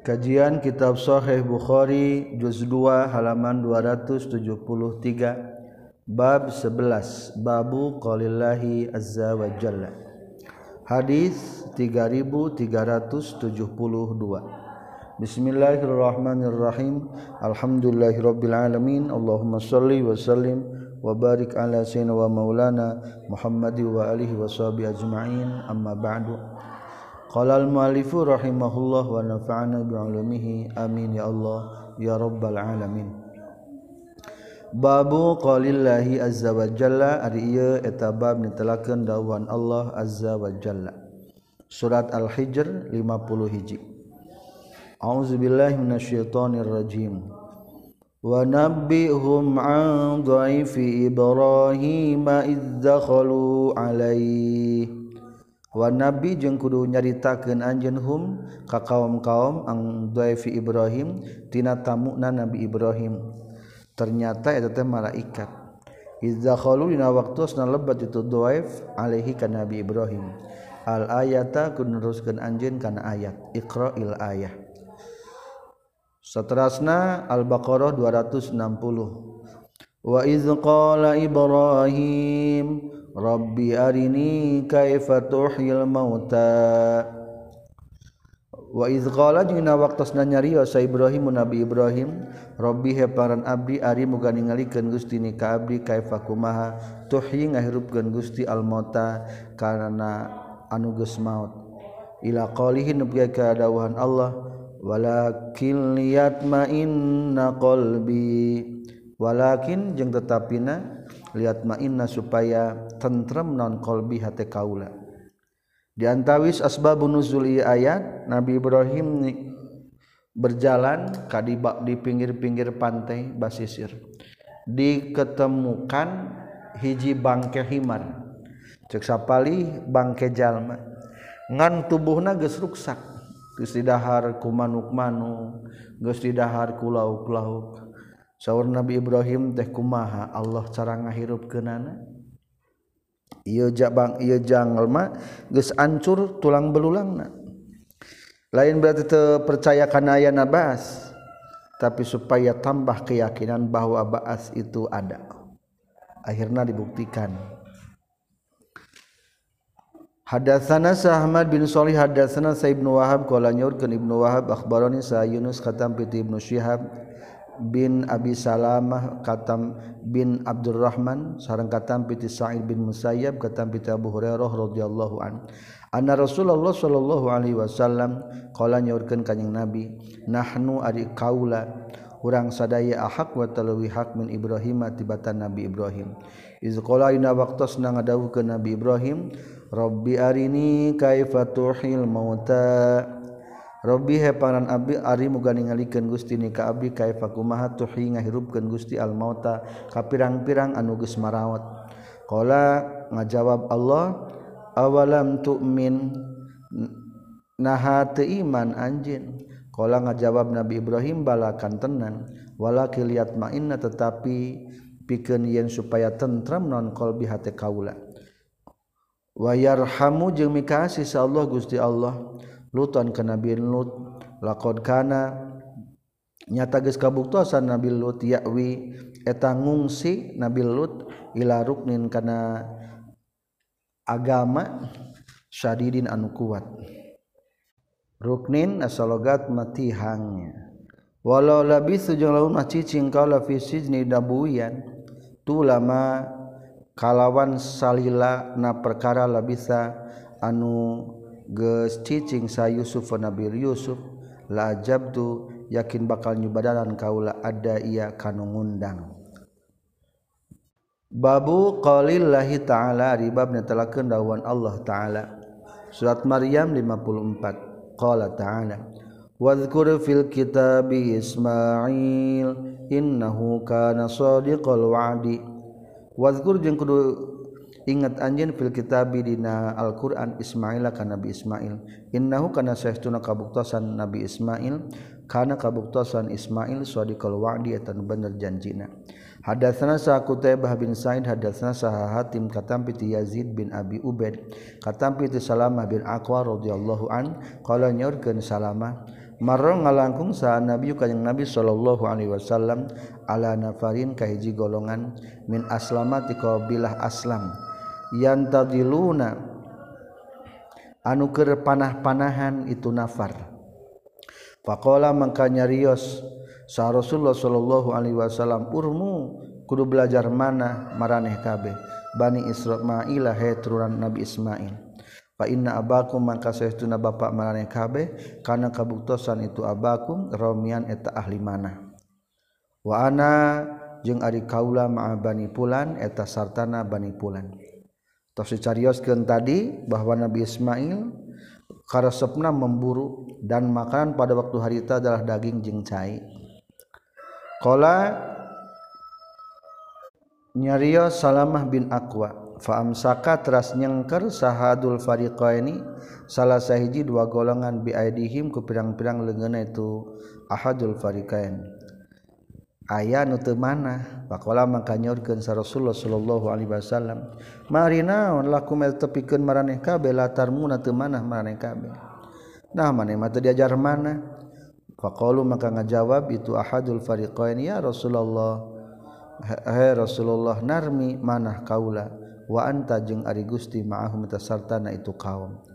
Kajian Kitab Sahih Bukhari juz 2 halaman 273 bab 11 babu qaulillahi azza wa jalla. Hadis 3372 Bismillahirrahmanirrahim. Alhamdulillahirabbil alamin. Allahumma shalli wa sallim wa barik ala sayyidina wa maulana Muhammadi wa alihi wa sahbihi ajma'in. Amma ba'du Qala al-mu'allifu rahimahullah wa nafa'ana bi'ulumihi amin ya Allah ya rabbal alamin. Babu qaulillahi azza wa jalla ari ieu eta bab nitelakeun dawuhan Allah azza wa jalla. Surat Al-Hijr 50 hiji. A'udzubillahi minasyaitonir rajim. Wa nabbihum 'an dha'ifi Ibrahim idh dakhalu 'alaihi wa nabi jeung kudu nyaritakeun anjeun hum ka kaum-kaum ang dhaifi Ibrahim tina tamuna Nabi Ibrahim. Ternyata eta teh malaikat. Idza khalu dina waktusna lebat itu dhaif alaihi ka Nabi Ibrahim. Al ayata kuneruskeun anjeun kana ayat. Iqra'il ayah. Seterusna al-baqarah 260 wa iz qala ibrahim Rabbi arini kaifa tuhyil mauta. Wa idh qala dina waktos nanyariyo ya sa Ibrahim Nabi Ibrahim Rabbi heparan abdi ari muga ningalikeun Gusti ni ka abdi kaifa kumaha? Tuhyi ngahirupkeun Gusti al mauta karena anu geus maut. Ila qalihi nepi ka dawuhan Allah walakin liyatma'inna qalbi. Walakin jeung tetapina lihat mainna supaya tentrem non qolbi hati kaula. Diantawis asbabun nuzul ayat Nabi Ibrahim berjalan kadibak di pinggir-pinggir pantai basisir. Diketemukan hiji bangke himar. Cek sapali bangke jalma. Ngan tubuhna geus ruksak. Geus didahar ku manuk-manuk geus didahar ku lauk-lauk. Saur Nabi Ibrahim teh kumaha Allah cara ngahirupkeunana ia jabang ia janglema geus ancur tulang belulangna. Lain berarti percaya kana aya nabas tapi supaya tambah keyakinan bahwa baas itu ada. Akhirnya dibuktikan. Hadatsana Sa'mad bin Shalih hadatsana Sa'ib bin Wahab qala nyurkeun Ibnu Wahab akhbarani Sa Yunus khatam piti Ibnu Syihab bin Abi Salamah katam bin Abdurrahman sareng katam piti Sa'id bin Musayyab katam piti Abu Hurairah radhiyallahu an. Anna Rasulullah sallallahu alaihi wasallam qala nyaurkeun kanjing Nabi nahnu ari kaula urang sadaya ahak wa talawi hak min Ibrahim tibatan Nabi Ibrahim. Iz qala ina waqtasna ngadawuh Nabi Ibrahim Rabbi arini kaifa tuhil mauta. Robbi heparan Abi Ari muga ningalikeun Gusti ni ka abdi kaifa kumaha tuhi ngahirupkeun Gusti al mauta ka pirang-pirang anu geus marawat. Qala ngajawab Allah awalam tu'min naha teu iman anjeun. Qala ngajawab Nabi Ibrahim balakan tenan walakil yatma'inna tetapi pikeun yen supaya tentrem non qalbi hate kaula. Wa yarhamu jeung mikasih Allah Gusti Allah. Luton ke Nabi Lut lakonkana nyata geus kabuktosan Nabi Lut yakwi eta ngungsi Nabi Lut ila ruknin kana agama syadidin anu kuat. Ruknin asalogat mati hangnya walau labis jeung laun mah cicing kaula fi sijni dabuyan tu lama kalawan salila na perkara labisa anu cicing sa Yusuf wa Nabi Yusuf la tu yakin bakal nyubadalan kaula ada ia kanu ngundang. Babu qalillahi ta'ala ribab netelakeun dawan Allah ta'ala. Surat Maryam 54 Qala ta'ala Wadhkur fil kitabi Ismail innahu kana sadiqal wa'di. Wadhkur jeung kudu ingat anjin fil kitabi dina Alquran Ismaila kan Nabi Ismail. Innahu kana saestuna kabuktasan Nabi Ismail kana kabuktasan Ismail sadiqal wa'di eta bener janjina. Hadatsana sa bin Sa'id hadatsana sa Hatim katampi ti Yazid bin Abi Ubaid katampi ti Salamah bin Aqwa radhiyallahu an qala nyorkeun Salamah marro ngalangkung sa nabi kanyang nabi sallallahu alaihi wasallam ala nafarin kahiji golongan min aslamati qabilah aslam. yantadiluna. Anu keur panah-panahan itu nafar. Faqala mangka nyarios sa Rasulullah sallallahu alaihi wasallam urmu kudu belajar mana maraneh kabeh? Bani Ismail he turunan Nabi Ismail. Fa inna abakum mangka saestuna bapak maraneh kabeh kana kabuktosan itu abakum romian eta ahli mana wa ana jeung ari kaula ma'a bani pulan eta sartana bani pulan tos dicarioskeun tadi bahwa Nabi Ismail karesepna memburu dan makanan pada waktu harita adalah daging jeung cai qala nyarios salamah bin aqwa faamsaka teras nyengker sahadul fariqa ini salah sahiji dua golongan biaidihim ku pirang-pirang leungeunna itu ahadul fariqain aya nute mana pakkola maka nyaurkeun sa Rasulullah sallallahu alaihi wasallam. Mari naon laku mel tepikeun maraneh kabeh latarmuna teu manah maraneh kabeh. Nah maneh mah teu diajar mana faqalu maka ngajawab itu ahadul fariqain ya Rasulullah. Hai Rasulullah narmi manah kaula wa anta jeung ari Gusti ma'ahum tasartana itu kaum.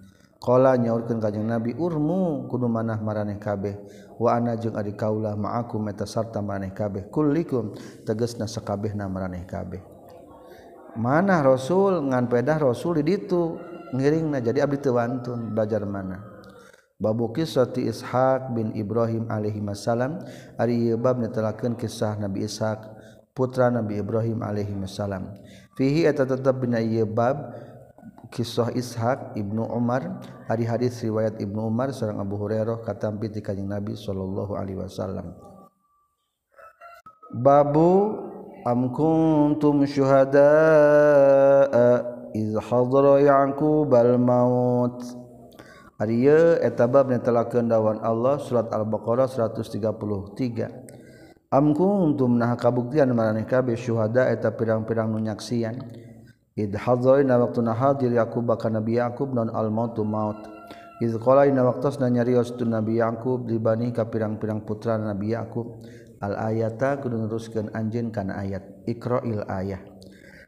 Kala nyaurkeun kanjing Nabi urmu kudu manah maraneh kabeh. Wa ana jeung ari kaula ma'akum meta sarta maraneh kabeh. Kullikum tegasna sakabehna maraneh kabeh. Manah Rasul ngan pedah Rasul di ditu ngiringna jadi abdi teu wantun belajar mana Babu kisah ti Ishaq bin Ibrahim alaihi wasallam ari bab netelakeun kisah Nabi Ishaq putra Nabi Ibrahim alaihi wasallam fihi eta tetep bina ieu bab kisah Ishaq Ibnu Umar hari hadis riwayat Ibnu Umar seorang Abu Hurairah katampi di kanjeng Nabi sallallahu alaihi wasallam. Babu am kuntum syuhada iz hadara Yaqub al maut Ari eta bab netelakeun dawan Allah surat Al-Baqarah 133 Am kuntum nah kabuktian maraneh kabeh syuhada eta pirang-pirang nu nyaksian. Na waktu hadir yakub baka nabi Yakub non al mautu maut. Iqala na waktu na nyarios tu nabi Yakub dibani ka pirang-pirang putra nabi Yakub. Al ayata kudu neruskeun anjeun kana ayat. Iqra'il ayah.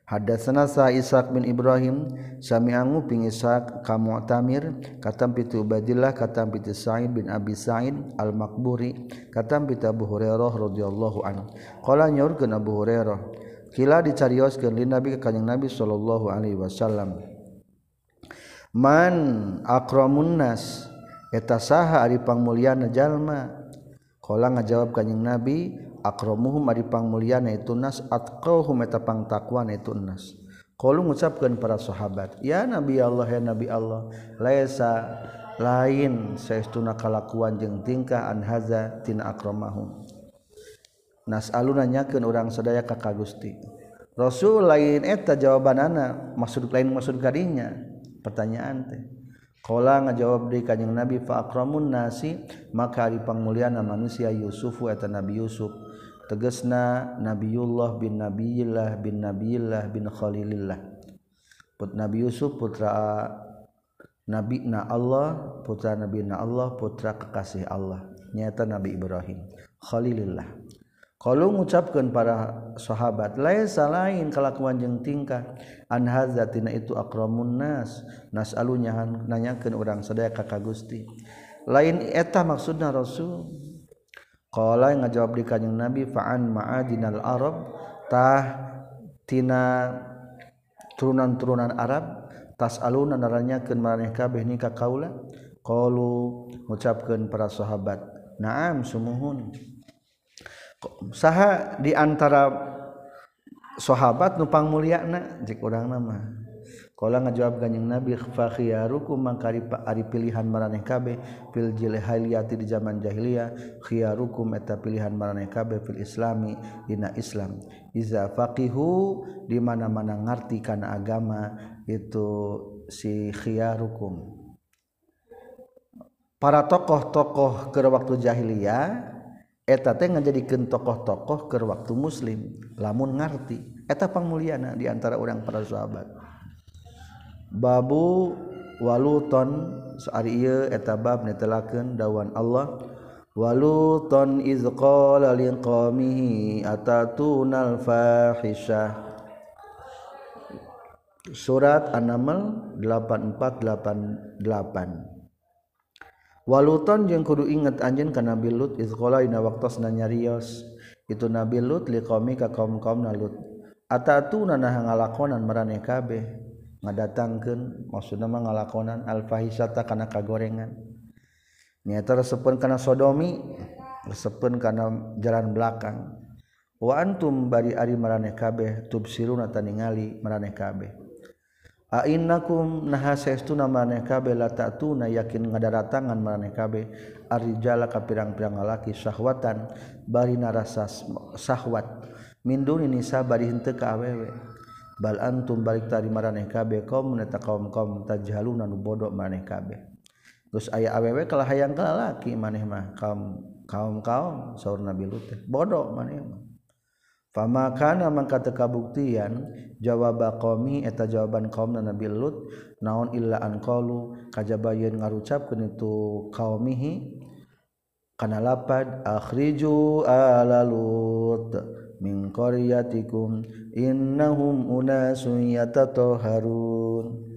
Hadatsana sa Ishaq bin Ibrahim sami angu ping Ishaq ka Mu'tamir katam pitu Ubaidillah katam pitu Sa'id bin Abi Sa'id Al-Maqburi katam pitu Abu Hurairah radhiyallahu anhu. Qala nyaurkeun Abu Hurairah Kila dicarioskeun lin Nabi ka Kanjeng Nabi sallallahu alaihi wasallam. Man akramun nas eta saha ari pangmulyana jalma? Qala ngajawab Kanjeng Nabi, akramuhum ari pangmulyana itu nas atqahum eta pangtakwa itu nas. Qalu ngucapkeun para sahabat, "Ya Nabi Allah, ya Nabi Allah, laisa lain saestuna kalakuan jeung tingkah an haza tin akramahum." nas nanyakeun urang sadaya ka ka Gusti. Rasul lain eta jawabanana maksud lain maksud kadinya pertanyaan teh Kala ngajawab deui kanjing Nabi fa akramun nasi? Maka ari pangmuliana manusia Yusufu eta Nabi Yusuf. Tegesna Nabiullah bin Nabiyillah bin Nabiyillah bin Khalilillah. Put Nabi Yusuf putra Nabi na Allah putra Nabi na Allah putra kekasih Allah. Nyata Nabi Ibrahim. Khalilillah. kalau mengucapkan para sahabat lain salahin kelakuan jeng tingkah. Anhazatina itu akramun nas nas alunya nanyakan orang sedaya kakak gusti? Lain etah maksudnya rasul? Kalau yang ngajawab di kanjeng nabi faan ma'adinal arab. Tah tina turunan-turunan Arab tas aluna naranyakeun maraneh kabeh nikah kaula. Qalu ngucapkeun para sahabat na'am sumuhun. Saha di antara sahabat nupang mulyana? Jik urang nama. Ngajawab ganyeng nabi fakhiyaruku mangkari ari pilihan maraneh kabeh fil jahiliyati di zaman jahiliyah khiyarukum eta pilihan maraneh kabeh fil islami dina Islam. Iza faqihu di mana-mana ngarti kana agama itu si khiyarukum. Para tokoh-tokoh ke waktu jahiliyah eta teh ngajadikeun tokoh-tokoh keur waktu muslim lamun ngarti. Eta pangmuliana di antara orang para sahabat. Babu waluton sari ieu eta bab netelakeun dawan Allah. Waluton iz qala liqaumihi atatunal fahisyah Surat An-Naml 8488 waluton jeung kudu inget anjeun ka Nabi Lut izqala dina waktasna nyarios. Itu Nabi Lut liqaumi ka kaum-kaum Lut atatuna nah ngalakonan maraneh kabeh? Ngadatangkeun maksudna mah ngalakonan alfahisata kana kagorengan. Nyaeta resepeun kana sodomi resepun kana jalan belakang. Wa antum bari ari maraneh kabeh tubsiruna taningali maraneh kabeh. Ainakum naha saestuna maneh kabeh la ta'tuna yakin ngadaratangan maneh kabeh arrijala ka pirang-pirang lalaki syahwatan bari narasa syahwat. Min duni nisa bari hente ka awewe. Bal antum balik tari maraneh kabeh kaum neta kaum kaum tajhaluna nu bodoh maneh kabeh terus aya awewe kalah hayang lalaki maneh mah kaum kaum kaum saur Nabi Lut bodoh maneh mah. Famakana mangka teu kabuktian jawaba qmi eta jawaban kaum na Nabi Lut naon illaan qlu kajbaun ngarucapkeun itu kaumihi kana lapad akhriju ala Lut min qaryatikum innahum unasun yatatoharun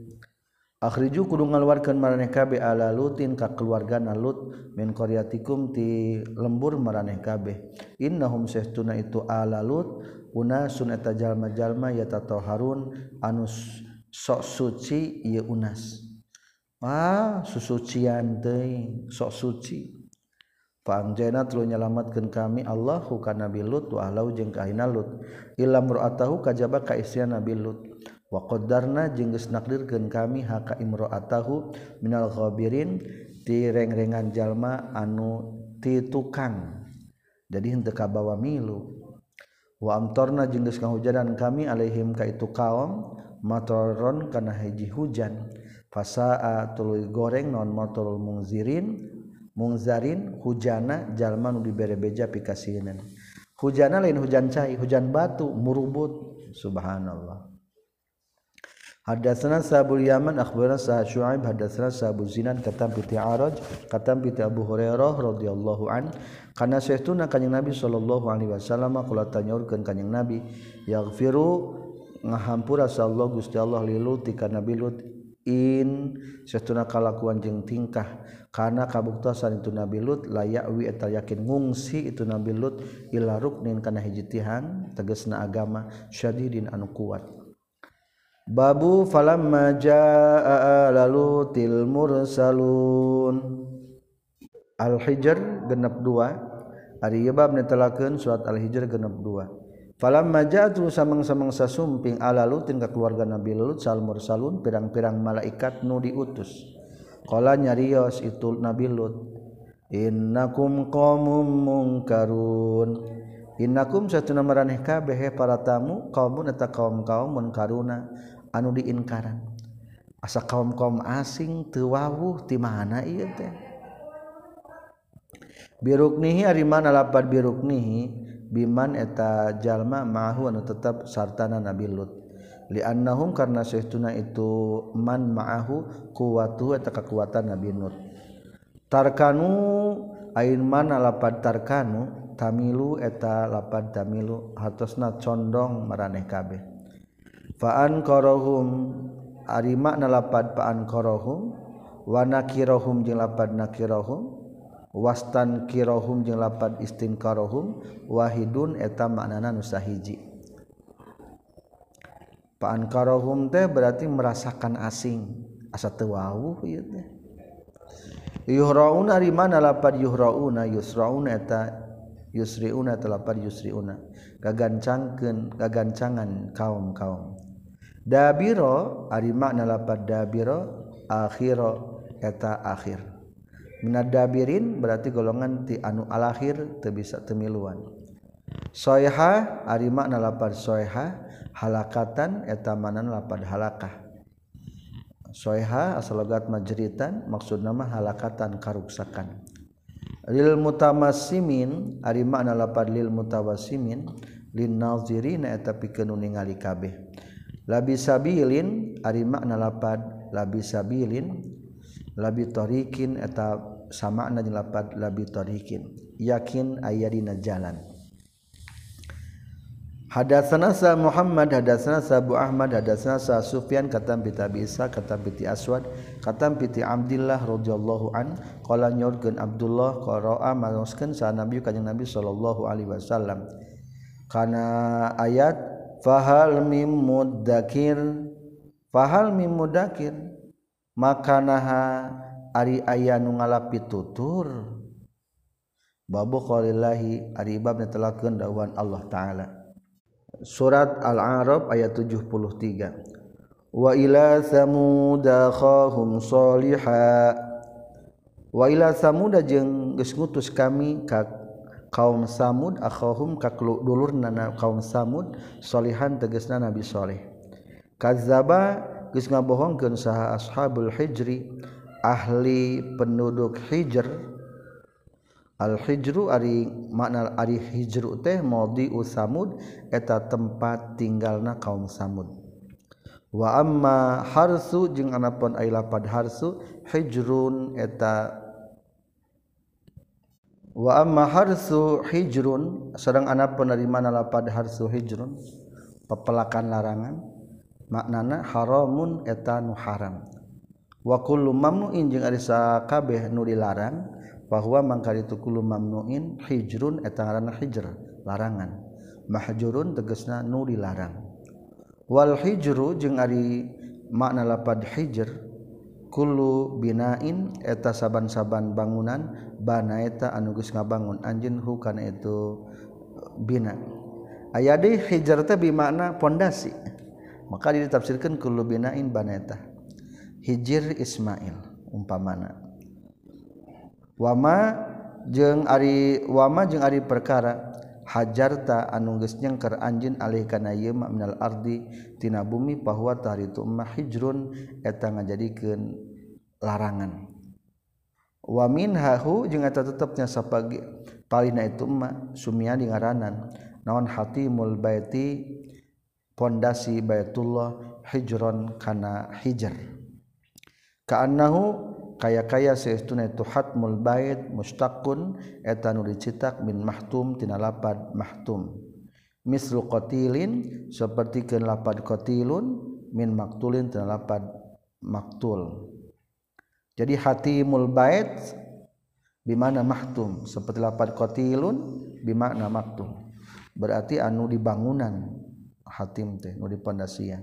akhriju kudu ngaluarkeun maraneh kabeh ala lutin ka keluargana lut min qaryatikum ti lembur maraneh kabeh. Innahum sahtuna itu ala lut una sunata jalma-jalma yatatoharun anus sok suci ieu unas. Ah susucian teuing sok suci. Panjena tulu nyelamatkeun kami Allahu ka Nabi Lut wa ahlau jeung kahina Lut. Ilam ru'atahu kajaba ka istrian Nabi Lut. Wa qaddarna jeung geus kami haka imra'atahu minal ghabirin ti reng-rengan jalma anu ti tukang. Jadi henteu kabawa milu. waamtorna jengges kehujanan kami Alaihim ka itu kaum matoron karena hiji hujan. Fasaa tulu goreng non motorul mungzirin mungzarin hujana jalman diberebeja pikasinan hujana lain hujan cai hujan batu murubut. Subhanallah. Hadatsana Sabul Yaman akhbarana Sa Syu'aib hadatsana Sabu Zinan katam bi Araj katam bi Abu Hurairah radhiyallahu an karena seuna kanjing nabi Shallallahu Alaihi Wasallam kalau tanyaurkan kanjing nabi yaghfiru ngahampura Allah Gusti Allah liluti karena bilut in. Seuna kalakuan jeng tingkah. Karena kabuktasan itu nabi Lut layak wi eta yakin ngungsi itu nabi Lut ila ruknin kana hiji tihan tegasna agama syadidin anu kuat. Babu falamma jaa lalu til mursalun. Al-hijr genep 2 Ari yebab netelakeun surat Al-Hijr genep 2. Falam maja'at samang-samangsa sumping ala Lutin ka keluarga Nabi Lut sal mursalun pirang-pirang malaikat nu diutus. Qala nyarios itu Nabi Lut. Innakum qaumum mungkarun. Innakum satuna maraneh kabeh para tamu qaumun eta kaum-kaum munkaruna anu diinkaran. Asa kaum-kaum asing teu wawuh ti mana ieu teh? biruknihi ari mana lapar biruknihi biman eta jalma ma'ahu anu tetap sartana Nabi Lut. Liannahum karena sehtuna itu man ma'ahu kuwatu eta kekuatan Nabi Lut. Tarkanu ain mana lapad tarkanu tamilu eta lapad tamilu hatosna condong maraneh kabeh. Fa'an korohum ari makna lapad fa'an korohum wa nakirohum jeung lapad nakirohum wastan kirohum jeung lapan istinqarohum wahidun eta maknana nusahiji Paan karohum teh berarti merasakan asing. Asa teu wawuh ieu teh. Yuhrauna ari mana lapan yuhrauna yusrauna eta yusriuna eta lapan yusriuna. Gagancangkeun gagancangan kaum-kaum. Dabiro ari makna lapan dabiro akhiro eta akhir. Minadabirin berarti golongan ti anu alakhir teu bisa temiluan. Soeha ari makna lapad soeha halakatan eta manan lapad halakah. Soeha asal logat majritan maksud nama halakatan karuksakan. Lil mutamassimin ari makna lapad lil mutawassimin lin nazirina eta pikeun ningali kabeh. labisabilin ari makna lapad labisabilin thorikin eta sama dilapat labihtorikin yakin ayadina jalan. Hadasanasa Muhammad hadasanasa Abu Ahmad hadasanasa Sufyan katam pita bisa katam piti aswad katam piti Abdullah radhiyallahu an qala nyorkeun Abdullah qara'a manuskeun sa Nabi kanjeng Nabi sallallahu alaihi wasallam. Kana ayat fahal mim muddakir fahal mim muddakir makanaha ari aya nu ngalapi tutur. Babu qaulillahi ari bab netelakeun dawuhan Allah taala. Surat Al-A'raf ayat 73 Wa ila samud khahum salihah Wa ila samud jeung geus ngutus kami ka kaum samud akhahum ka dulurna kaum samud salihan tegasna nabi saleh kadzaba geus ngabohongkeun saha ashabul hijri ahli penduduk hijr. Al hijru ari makna ari hijru teh maudi usamud eta tempat tinggalna kaum samud. Wa amma harsu jeung anapun ai lapad harsu hijrun eta wa amma harsu hijrun sareng anapun ari mana lapad harsu hijrun pepelakan larangan. maknana haramun eta nu haram. Wa kullu mamnuin jeung ari sakabeh nu dilarang bahwa mangkar itu kulu mamnuin hijrun eta ngaranna hijr larangan. Mahjurun tegasna nu dilarang. Wal hijru jeung ari makna lapad hijr kulu binain eta saban-saban bangunan bana eta anu geus ngabangun. Anjeun hu kana itu bina. Aya deui hijr teh bimakna pondasi. maka ditafsirkan kullu binain baneta hijir Ismail umpamana. Wama jeung ari wama jeung ari perkara hajarta anu geus nyengker anjeun alih kana ieu ma minal ardi tina bumi bahwa taritu ma hijrun eta ngajadikeun larangan. Wa minhahu jeung eta tetepnya sapagi palina itu ma sumia dingaranan naon hatimul baiti pondasi Baitullah hijron kana hijr. Kaannahu kaya-kaya seestuna itu hatmul bait mustaqun eta nu dicetak min mahtum tina lapad mahtum. Mislu qatilin sapertikeun lapad qatilun min maktulin tina lapad maktul jadi hatimul bait bimana mahtum. Seperti lapad qatilun bimakna maktum berarti anu dibangunan hatim teh nu dipandasian.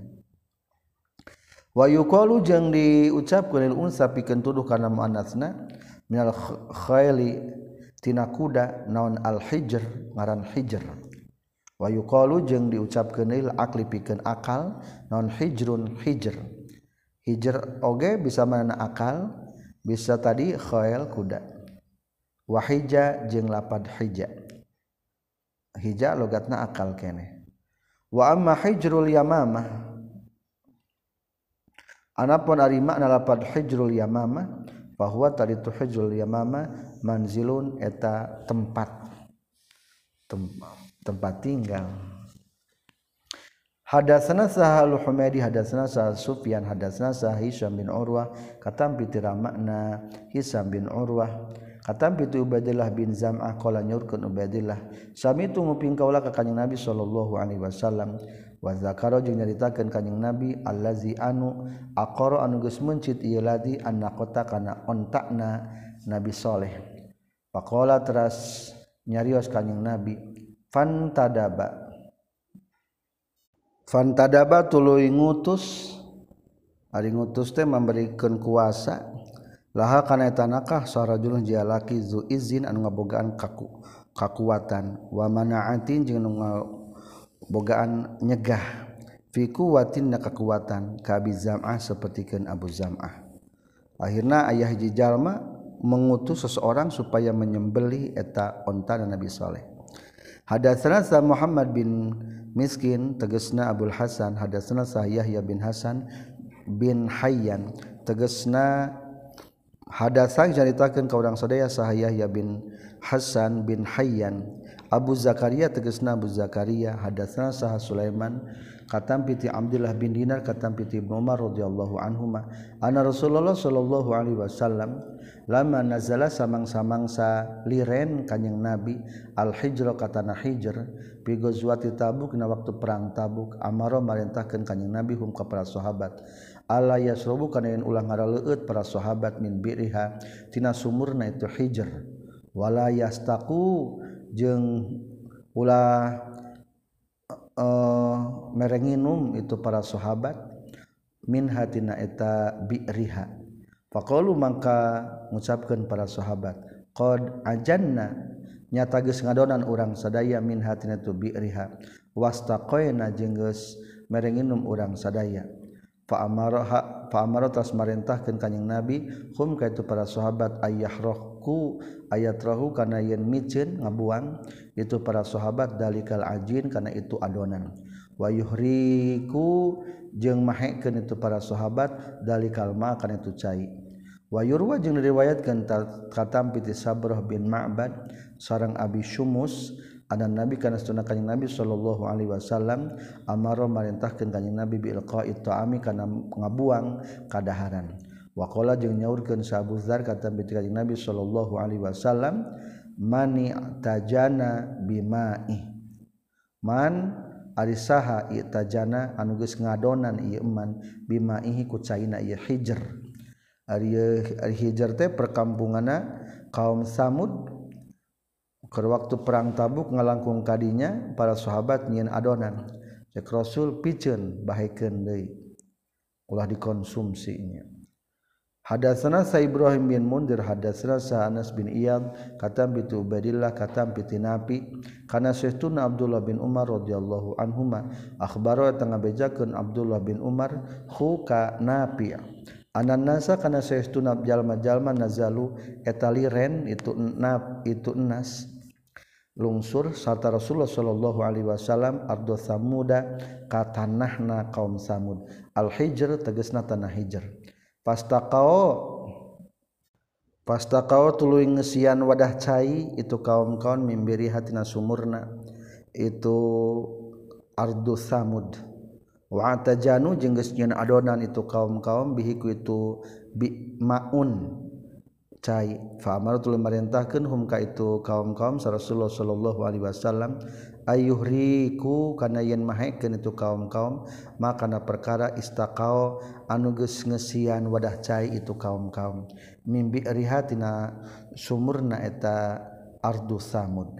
Wayuqalu jeung diucapkeun lil unsa pikeun tuduh kana muannasna minal khayli tina kuda naon al hijr ngaran hijr. Wayuqalu jeung diucapkeun lil akli pikeun akal naon hijrun hijr. Hijr oge bisa mana akal bisa tadi khayl kuda. Wahija jeung lapad hija. Hija logatna akal keneh wa amma hijrul yamamah. Anapun ari makna lapad hijrul yamamah bahwa tadi tu hijrul yamamah manzilun eta tempat. Tem, tempat tinggal. Hadasana sahal Humaydi hadasana sahal Sufyan hadasana sah Hisam bin Urwah katam pitira makna Hisam bin Urwah. katam pitu Ubaidillah bin Zam'ah qala nyurkeun Ubaidillah sami tu nguping kaula ka kanjing Nabi sallallahu alaihi wasallam wa zakara jeung nyaritakeun kanjing Nabi allazi anu aqara anu geus mencit ieu ladi annaqata kana ontakna Nabi Saleh. Faqala teras nyarios kanjing Nabi fantadaba. Fantadaba tuluy ngutus. Ari ngutus teh memberikan kuasa. laha kanaeta nakah sarajulun jalaki zu izin anu ngabogaan kaku kakuatan. Wa manaatin jeung anu ngabogaan nyegah. Fi kuwatin na kakuatan kabi zam'ah sapertikeun Abu Zam'ah. Akhirna ayah hiji jalma mengutus seseorang supaya menyembeli eta onta Nabi Saleh. Hadatsana Muhammad bin Miskin tegesna Abdul Hasan. Hadatsana Yahya bin Hasan bin Hayyan tegesna hadasan caritakeun ka urang sadaya sahayah ya bin Hasan bin Hayyan. Abu Zakaria tegesna Abu Zakaria hadatsna sah Sulaiman katam piti Abdullah bin Dinar katam piti Ibnu Umar radhiyallahu anhuma anna Rasulullah sallallahu alaihi wasallam lama nazala samang-samangsa liren kanjing Nabi al hijra ka tanah hijr pi ghazwati Tabuk na waktu perang Tabuk amaro marintahkeun kanjing Nabi hum ka para sahabat. ala yasrubu kana yen ulah ngaraleueut para sahabat min biriha tina sumurna itu hijr. Wala yastaku jeung ulah uh, merenginum itu para sahabat min hatina eta biriha. Faqalu mangka ngucapkeun para sahabat qad ajanna. Nyata geus ngadonan urang sadaya min hatina tu biriha. Wastaqaina jeung geus merenginum urang sadaya. Faamaraha faamaro tas marintahkeun kanjing Nabi hum ka itu para sahabat ayah rohku ayat rohu kana yen micin ngabuang? Itu para sahabat dalikal ajin kana itu adonan. Wa yuhriku jeung mahekeun itu para sahabat dalikal ma kana itu cai. Wa yurwa jeung diriwayatkeun katam piti Sabrah bin Ma'bad sareng Abi Syumus ada nabi karena sunnah kanjeng nabi sallallahu alaihi wasallam amaro marintahkeun kanjeng nabi bil qa'i ta'ami kana ngabuang kadaharan. Waqala jeung nyaurkeun Abu Dzar kata kanjeng nabi sallallahu alaihi wasallam mani tajana bima'i. Man ari saha tajana anu geus ngadonan ieu iman bima'ihi ku caina ieu hijr. Ari hijr teh perkampunganna kaum samud ke waktu perang Tabuk ngalangkung kadinya para sahabat nyieun adonan. Cek Rasul piceun bahekeun deui ulah dikonsumsinya. Hadatsana Sa Ibrahim bin Mundir hadatsana Sa Anas bin Iyad katam bi Ubaidillah katam bi Nabi. Kana sayyiduna Abdullah bin Umar radhiyallahu anhuma akhbaro tengah bejakeun Abdullah bin Umar hu ka anan nasa kana sayyiduna jalma-jalma nazalu etali ren itu nab itu enas lungsur sarta Rasulullah sallallahu Alaihi Wasallam Ardo Samuda katanahna kaum Samud. Al Hijr tegesna tanah Hijr. Pasta kau pasta kau tuluy ngesian wadah cai itu kaum kaum mimbiri hatina sumurna. Itu ardu Samud. Wa atajanu jeung geus adonan itu kaum kaum bihiku itu bi maun. Cai. Fa fatul hum ka itu kaum-kaum Rasulullah sallallahu Alaihi Wasallam ayuhriku kana yen mahekeun itu kaum-kaum makana perkara istaqao anuges ngesian wadah cai itu kaum-kaum. Mimbi rihatina sumurna eta ardu samud.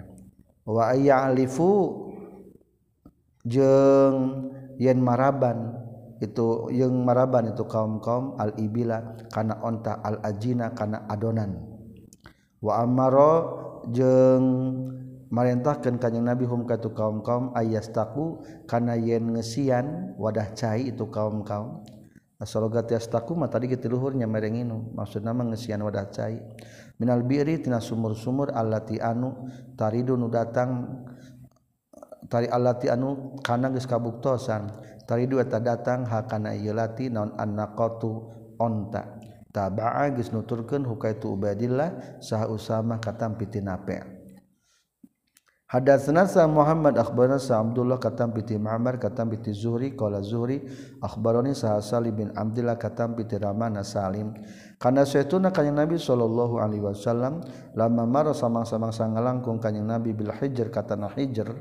Wa ayya alifu jeung yen maraban itu yang maraban itu kaum-kaum al-ibila kana onta al-ajina kana adonan. Wa amaro jeung marintahkeun kanyang Nabi hum ka tu kaum-kaum ayastaku kana yen ngesian wadah cai itu kaum-kaum. Asaloga tiastaku mah tadi kita luhurnya merenginu maksudna mah ngesian wadah cai. Minal biri tina sumur-sumur allati anu taridu nu datang tari alati anu kana geus kabuktosan. Tari dua ta datang hakana ieu lati naon annaqatu onta? Taba'a geus nuturkeun hukaitu ubadillah sah usama katampi ti nafi' Hadatsana sa Muhammad akhbarana sa Abdullah katam piti Ma'mar katam piti Zuhri qala Zuhri akhbarani sa Salim bin Abdullah katam piti Ramana Salim. Kana saytuna kanjing Nabi sallallahu alaihi wasallam lama mara samang-samang sangalangkung kanjing Nabi bil Hijr katana Hijr.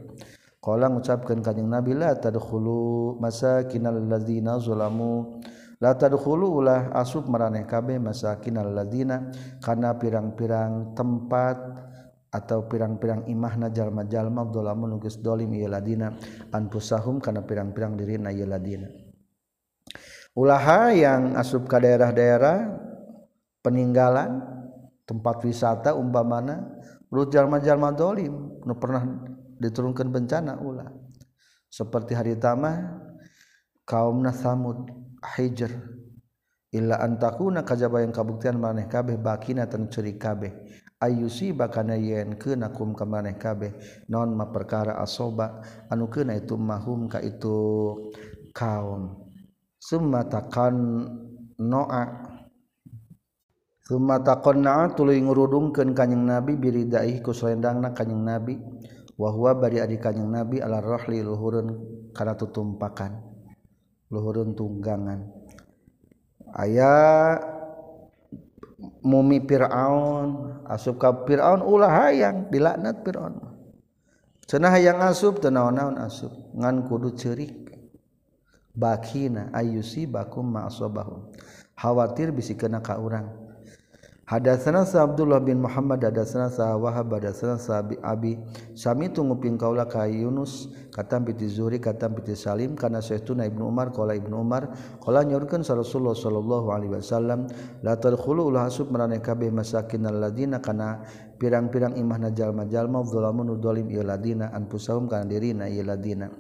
Qala ngucapkeun kanjing Nabi la tadkhulu masakinal ladzina zalamu la tadkhulu ulah asub maraneh kabeh masakinal ladzina kana pirang-pirang tempat atau pirang-pirang imahna jalma-jalma dzalamu nugis dolim ieu ladina anfusahum kana pirang-pirang dirina ieu ladina ulaha yang asub ka daerah-daerah peninggalan tempat wisata umpamana urut jalma-jalma dolim nu pernah diturunkan bencana ulah seperti hari tama kaum nasamud hijr. Illa antakuna kajaba yang kabuktian maneh kabeh bakina tan curi kabeh. Ayusi bakana yen keuna kum ka maneh kabeh. Non ma perkara asoba anu keuna itu mahum ka itu kaum. Summa takan noa. Summa takonna tuluy ngurudungkeun kanjing nabi biridai ku selendangna kanjing nabi wahwa bari adik kanjeng nabi ala rohli luhurun karena tutumpakan luhurun tunggangan. Ayah mumi Fir'aun asup ka Fir'aun ulah hayang dilaknat Fir'aun. Cenah hayang asup teu naon-naon asup. Ngan kudu ceurik. Bakina ayusi bakum ma asabahum khawatir bisi kena ka urang. Hadatsana sa Abdullah bin Muhammad hadatsana sa Wahab hadatsana sa Abi sami tunguping kaula ka Yunus. Katam piti Zuhri katam piti Salim. Kana saytuna Ibnu Umar qala Ibnu Umar. Qala nyorkeun sa Rasulullah sallallahu alaihi wasallam la tadkhulu ul hasub marane kabeh masakin alladziina kana pirang-pirang imahna jalma-jalma zalamun dolim ieu ladina anfusahum kana dirina ieu ladina.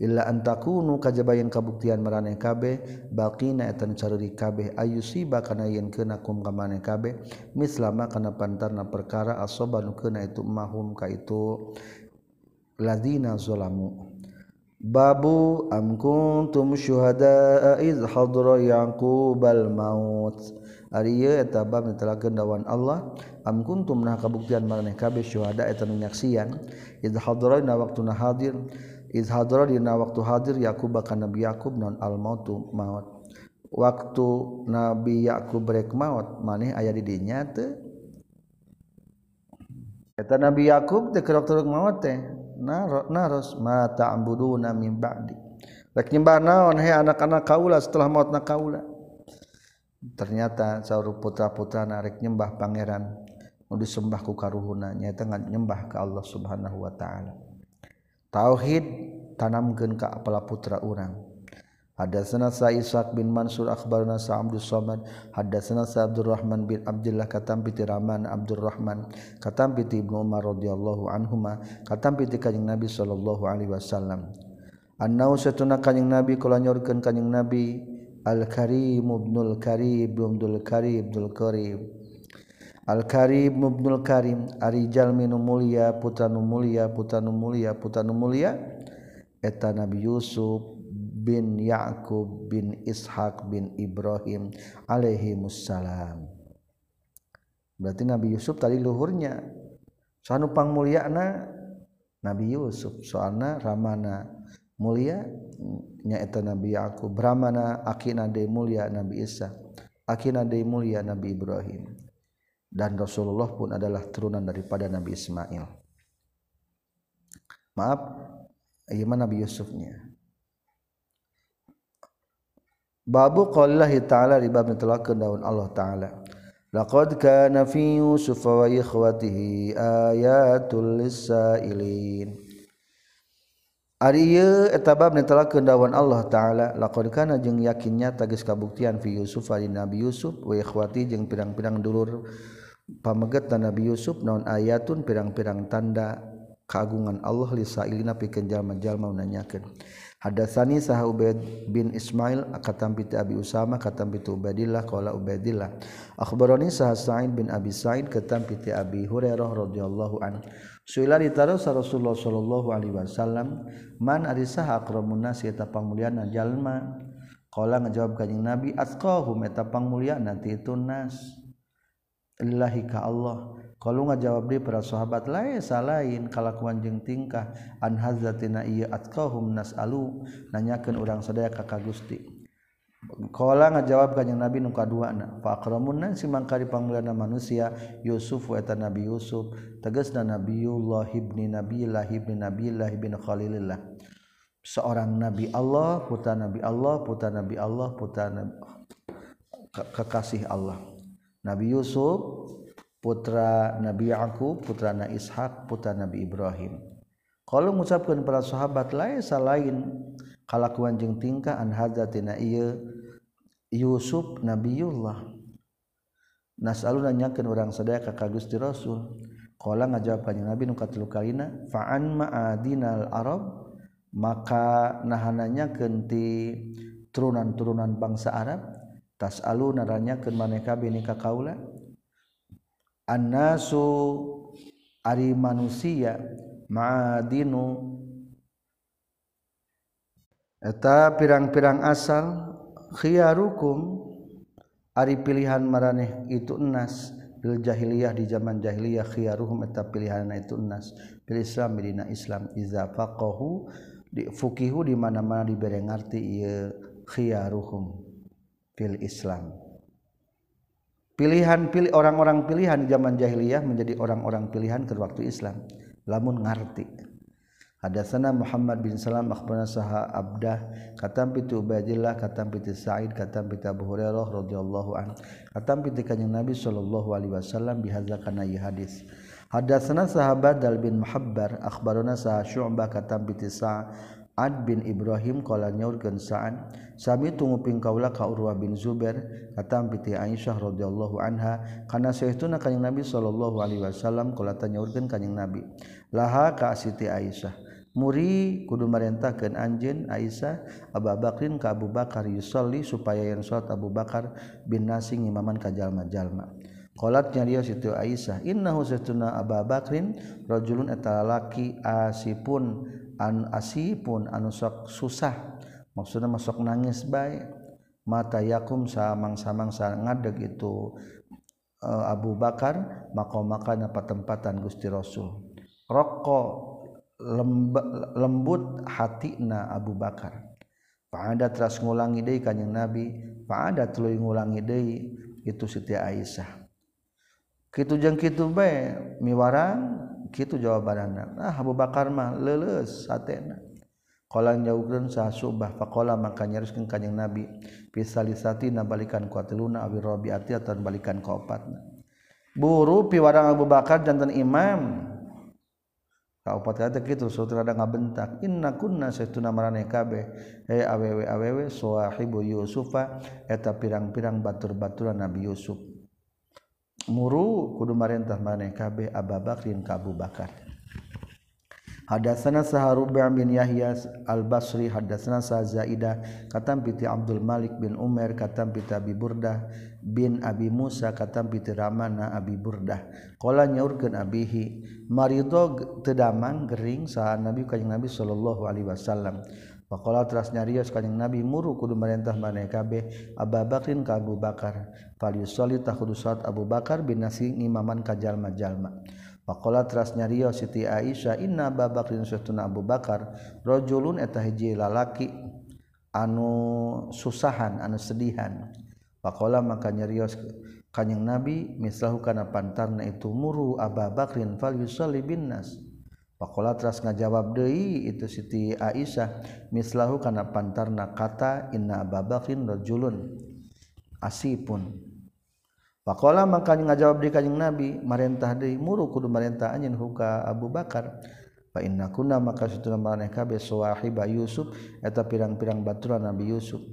Illa antakunu kajabayan kabuktian marane kabeh baqina etan caruri kabeh ayusiba kana yen keuna kum ka maneh kabeh mislama kana pantarna perkara asobanu keuna itu mahum ka itu. Ladina zalamu babu am kuntum syuhada iz hadra yaqubal maut. Ariyetababken dawan Allah am kuntum nah kabuktian maneh kabeh syuhada eta nunyaksian id hadrana waktu na hadir id hadra dina waktu hadir Yakub akan Nabi Yakub non al mautu maut. Waktu Nabi Yakub rek maut maneh aya di dinya teu eta Nabi Yakub teh kerok-kerok maut teh naros naros mata ambuduna min ba'di. Rek nyembah naon he anak-anak kaula setelah maut na kaula. ternyata saur putra-putra narik nyembah pangeran nu disembah ku karuhuna nyata nyembah ke Allah Subhanahu wa taala. Tauhid tanamkeun ka kepala putra urang. Hadatsana Sa Ishaq bin Mansur akhbarana Sa Abdul Samad hadatsana Sa Abdurrahman bin Abdullah katam piti Rahman Abdurrahman katam piti Ibnu Umar radhiyallahu anhuma katam piti kanjing Nabi sallallahu alaihi wasallam. Annau satuna kanjing Nabi kula nyorkeun kanjing Nabi Al-Karim ibnul Karim ibnul Karim ibnul Karim. Al-Karim Mubnul Karim Arijal minu mulia putra nu mulia putra nu mulia putra nu mulia. Eta Nabi Yusuf bin Ya'qub bin Ishaq bin Ibrahim alaihi musallam berarti Nabi Yusuf tadi luhurnya. Sanu pangmuliana Nabi Yusuf soalna ramana mulia nya eta Nabi Ya'qub ramana akina de mulia Nabi Isa akina de mulia Nabi Ibrahim dan Rasulullah pun adalah turunan daripada Nabi Ismail. Maaf, gimana Nabi Yusufnya? Babu qallahi ta'ala di bab netelakeun daun Allah taala. Laqad kana fi Yusuf wa ikhwatihi ayatul lisailin. Ari eta bab netela dawuh Allah Ta'ala lakonkana jeung yakinnya tagis kabuktian fi Yusuf Ali Nabi Yusuf wa ikhwati jeung pirang-pirang dulur pameget Nabi Yusuf naon ayatun pirang-pirang tanda keagungan Allah lisailina pikeun jalma-jalma nanyakeun Hadatsani sah Ubaid bin Ismail katam bi Abi Usama katam bi Ubaidillah qala Ubaidillah. Akhbarani sah Sa'id bin Abi Sa'id katam bi Abi Hurairah radhiyallahu an Suila ditaros sa Rasulullah sallallahu alaihi wasallam man ari sah akramun nas eta pangmulyana jalma? Qala ngajawab kanjing Nabi atqahu eta pangmulyana ti itu nas. Inilah ka Allah. Kalau ngajawab di para sahabat lain salahin kalakuan jeng tingkah. An hazatina iya atkahum nas'alu. Nanyakeun urang sadaya ka ka Gusti. Kala ngajawab kanjeng Nabi nu kaduana fa akramun nan si mangkari panggilanna manusia Yusuf wa eta Nabi Yusuf. Tegasna Nabiullah ibni Nabilah ibni Nabilah ibn Khalilillah. Seorang Nabi Allah putra Nabi Allah putra Nabi Allah putra Nabi kekasih Allah. Nabi Yusuf putra Nabi Yaqub putra Na Ishak putra Nabi Ibrahim. Kalau mengucapkan para sahabat lain. Selain kalakuan jeung tingkah an hadzatina ieu Yusuf Nabiullah Nasalu nanyakeun urang sadaya ka ka Gusti Rasul. Qala ngajawab kanjing Nabi nu katilu kalina fa an ma'adinal arab. Maka nahananya kenti turunan-turunan bangsa Arab tas alu naranya ke maneka binika kaula? Annasu ari manusia ma'adinu. Eta pirang-pirang asal khiyarukum ari pilihan maraneh itu enas bil jahiliyah di zaman jahiliyah khiyaruhum eta pilihan itu enas bil islam dina islam iza faqahu di fukihu di mana-mana dibere ngarti ieu khiyaruhum. Fil Islam. Pilihan pilih orang-orang pilihan di zaman jahiliyah menjadi orang-orang pilihan ke waktu Islam. Lamun ngarti. Hadatsana Muhammad bin Salam akhbarana saha Abdah katam pitu Ubaidillah katam pitu Sa'id katam pitu Abu Hurairah radhiyallahu an katam pitu kanjeng Nabi sallallahu alaihi wasallam bihadza kana hadis. Hadatsana sahabat Dal bin Muhabbar akhbarana saha Syu'bah katam pitu Sa'ad bin Ibrahim qala nyaurkeun Sa'ad Sami tunguping kaula ka Urwa bin Zubair katam piti Aisyah radhiyallahu anha kana saestuna kanjing Nabi sallallahu alaihi wasallam kala tanyaurkeun kanjing Nabi. Laha ka Siti Aisyah. Muri kudu merentahkeun anjeun Aisyah Abu Bakrin ka Abu Bakar yusolli supaya yang salat Abu Bakar bin Nasi imaman ka jalma-jalma. Qalat nyaria situ Aisyah innahu satuna Abu Bakrin rajulun eta asipun an asipun anu sok susah maksudnya masuk nangis baik mata yakum samang-samang sangadeg itu e, Abu Bakar maka makan apa tempatan Gusti Rasul. Rokok lemb, lembut hatina Abu Bakar. Pada teras ngulangi deui kanjeng Nabi. Pada tuluy ngulangi deui itu Siti Aisyah. Kitu jeung kitu bae miwarang kitu jawabanna ah Abu Bakar mah leuleus satena kolang jauhkeun sah subah faqala maka nyaruskeun kanjeng nabi pisalisati na balikan ku ateluna awi rabiati atau balikan ku buru piwarang Abu Bakar jantan imam. Gitu sutra ngabentak inna kunna saytuna marane kabeh. He awewe awewe sahibu yusufa eta pirang-pirang batur-baturan Nabi Yusuf. Muru kudu marentah maneh kabeh Abu Bakrin Abu Bakar Hadatsana sah bin Yahya Al-Basri hadatsana Sa Zaidah katam piti Abdul Malik bin Umar katam piti Abi Burdah bin Abi Musa katam piti Ramana Abi Burdah qala nyaurkeun abihi marido tedaman gering saha Nabi kanjing Nabi sallallahu alaihi wasallam Pakola teras nyarios kanjeng Nabi muru kudu merintah maneh kabeh Abu Bakrin ka Abu Bakar. Fal yusolli tahudu salat Abu Bakar bin nasi imaman kajalma-jalma. Pakola teras nyariyo Siti Aisyah inna babakrin sesuna Abu Bakar rojulun eta hiji lalaki anu susahan anu sedihan. Pakola maka nyariyo kanyang Nabi mislahu kana pantarna itu muru Abu Bakrin fal yusalli bin nas. Pakola teras ngajawab deui itu Siti Aisyah mislahu kana pantarna kata inna Abu Bakrin rojulun asipun Pakola maka ngajawab di kanjing Nabi marentah deui muru kudu marentah anjeun huka Abu Bakar. Fa inna kunna maka satuna maneh kabeh sawahiba Yusuf eta pirang-pirang baturan Nabi Yusuf.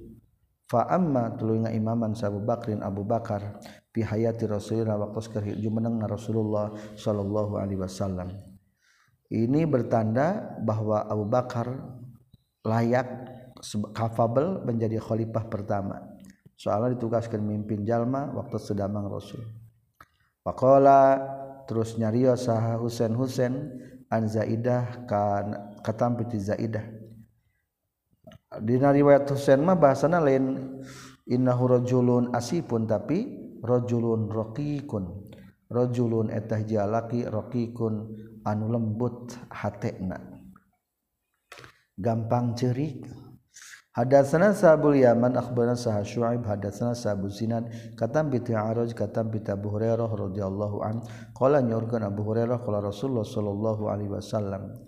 Fa amma tuluy imaman sa Abu Bakrin Abu Bakar fi hayati Rasulullah waktu jumeneng Rasulullah sallallahu alaihi wasallam. Ini bertanda bahwa Abu Bakar layak kafabel menjadi khalifah pertama soalnya ditugaskan mimpin jalma waktu sedamang rasul. Pakola terus nyario saha Husain Husain an Zaidah kan katampi ti Zaidah. Dina riwayat Husain mah bahasana lain innahu rajulun asipun tapi rajulun raqiqun rajulun etah jalaki raqiqun anu lembut hatena gampang cerik Hadatsana Sabul Yaman akhbarana Sah Syuaib hadatsana Sabu Sinan katam bi Ta'araj katam bi Abu Hurairah radhiyallahu an qala nyurgan Abu Hurairah qala Rasulullah sallallahu alaihi wasallam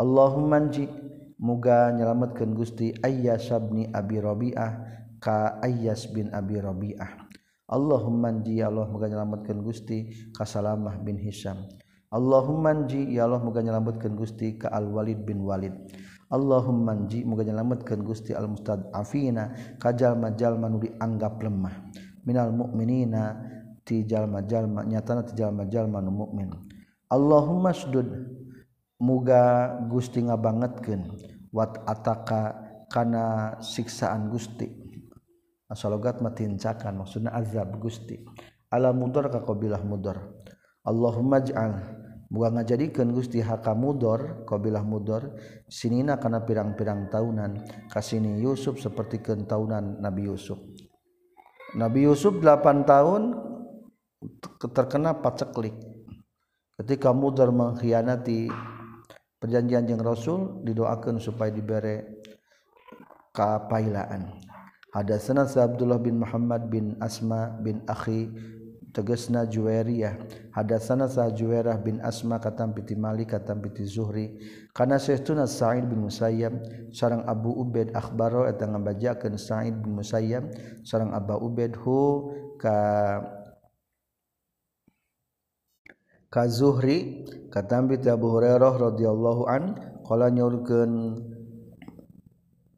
Allahumma anji muga nyelametkeun Gusti Ayyas bin Abi Rabi'ah ka Ayyas bin Abi Rabi'ah. Allahumma anji ya Allah muga nyelametkeun Gusti ka Salamah bin Hisam Allahumma anji ya Allah muga nyelametkeun Gusti ka Al Walid bin Walid. Allahum manji muga nyelametkeun Gusti al mustad'afina kajalma-jalma nu dianggap lemah. Minal mu'minina ti jalma-jalma nyatana ti jalma-jalma nu mukmin Allahumma sudud muga Gusti ngabangetkeun. Wat ataka kana siksaan Gusti. Asalogat matincakan maksudna azab Gusti. Ala mudor ka qabilah mudor Allahumma ja'al buang ngajadikeun Gusti haka mudor qabilah mudor sinina kana pirang-pirang taunan kasini Yusuf seperti taunan Nabi Yusuf. Nabi Yusuf 8 tahun terkena paceklik. Ketika mudor mengkhianati perjanjian jeung Rasul didoakan supaya dibere kapailaan. Hadatsana Abdullah bin Muhammad bin Asma bin Akhi tegesna juweriyah ada sana sah juwerah bin Asma katam piti Malik katam piti Zuhri. Karena sesuna Sa'id bin Musayyab sarang Abu Ubaid akhbaro eta ngabajakeun Sa'id bin Musayyab sarang Abu Ubaid hu ka Zuhri kata Abu Hurairah rodhiyallahu nygen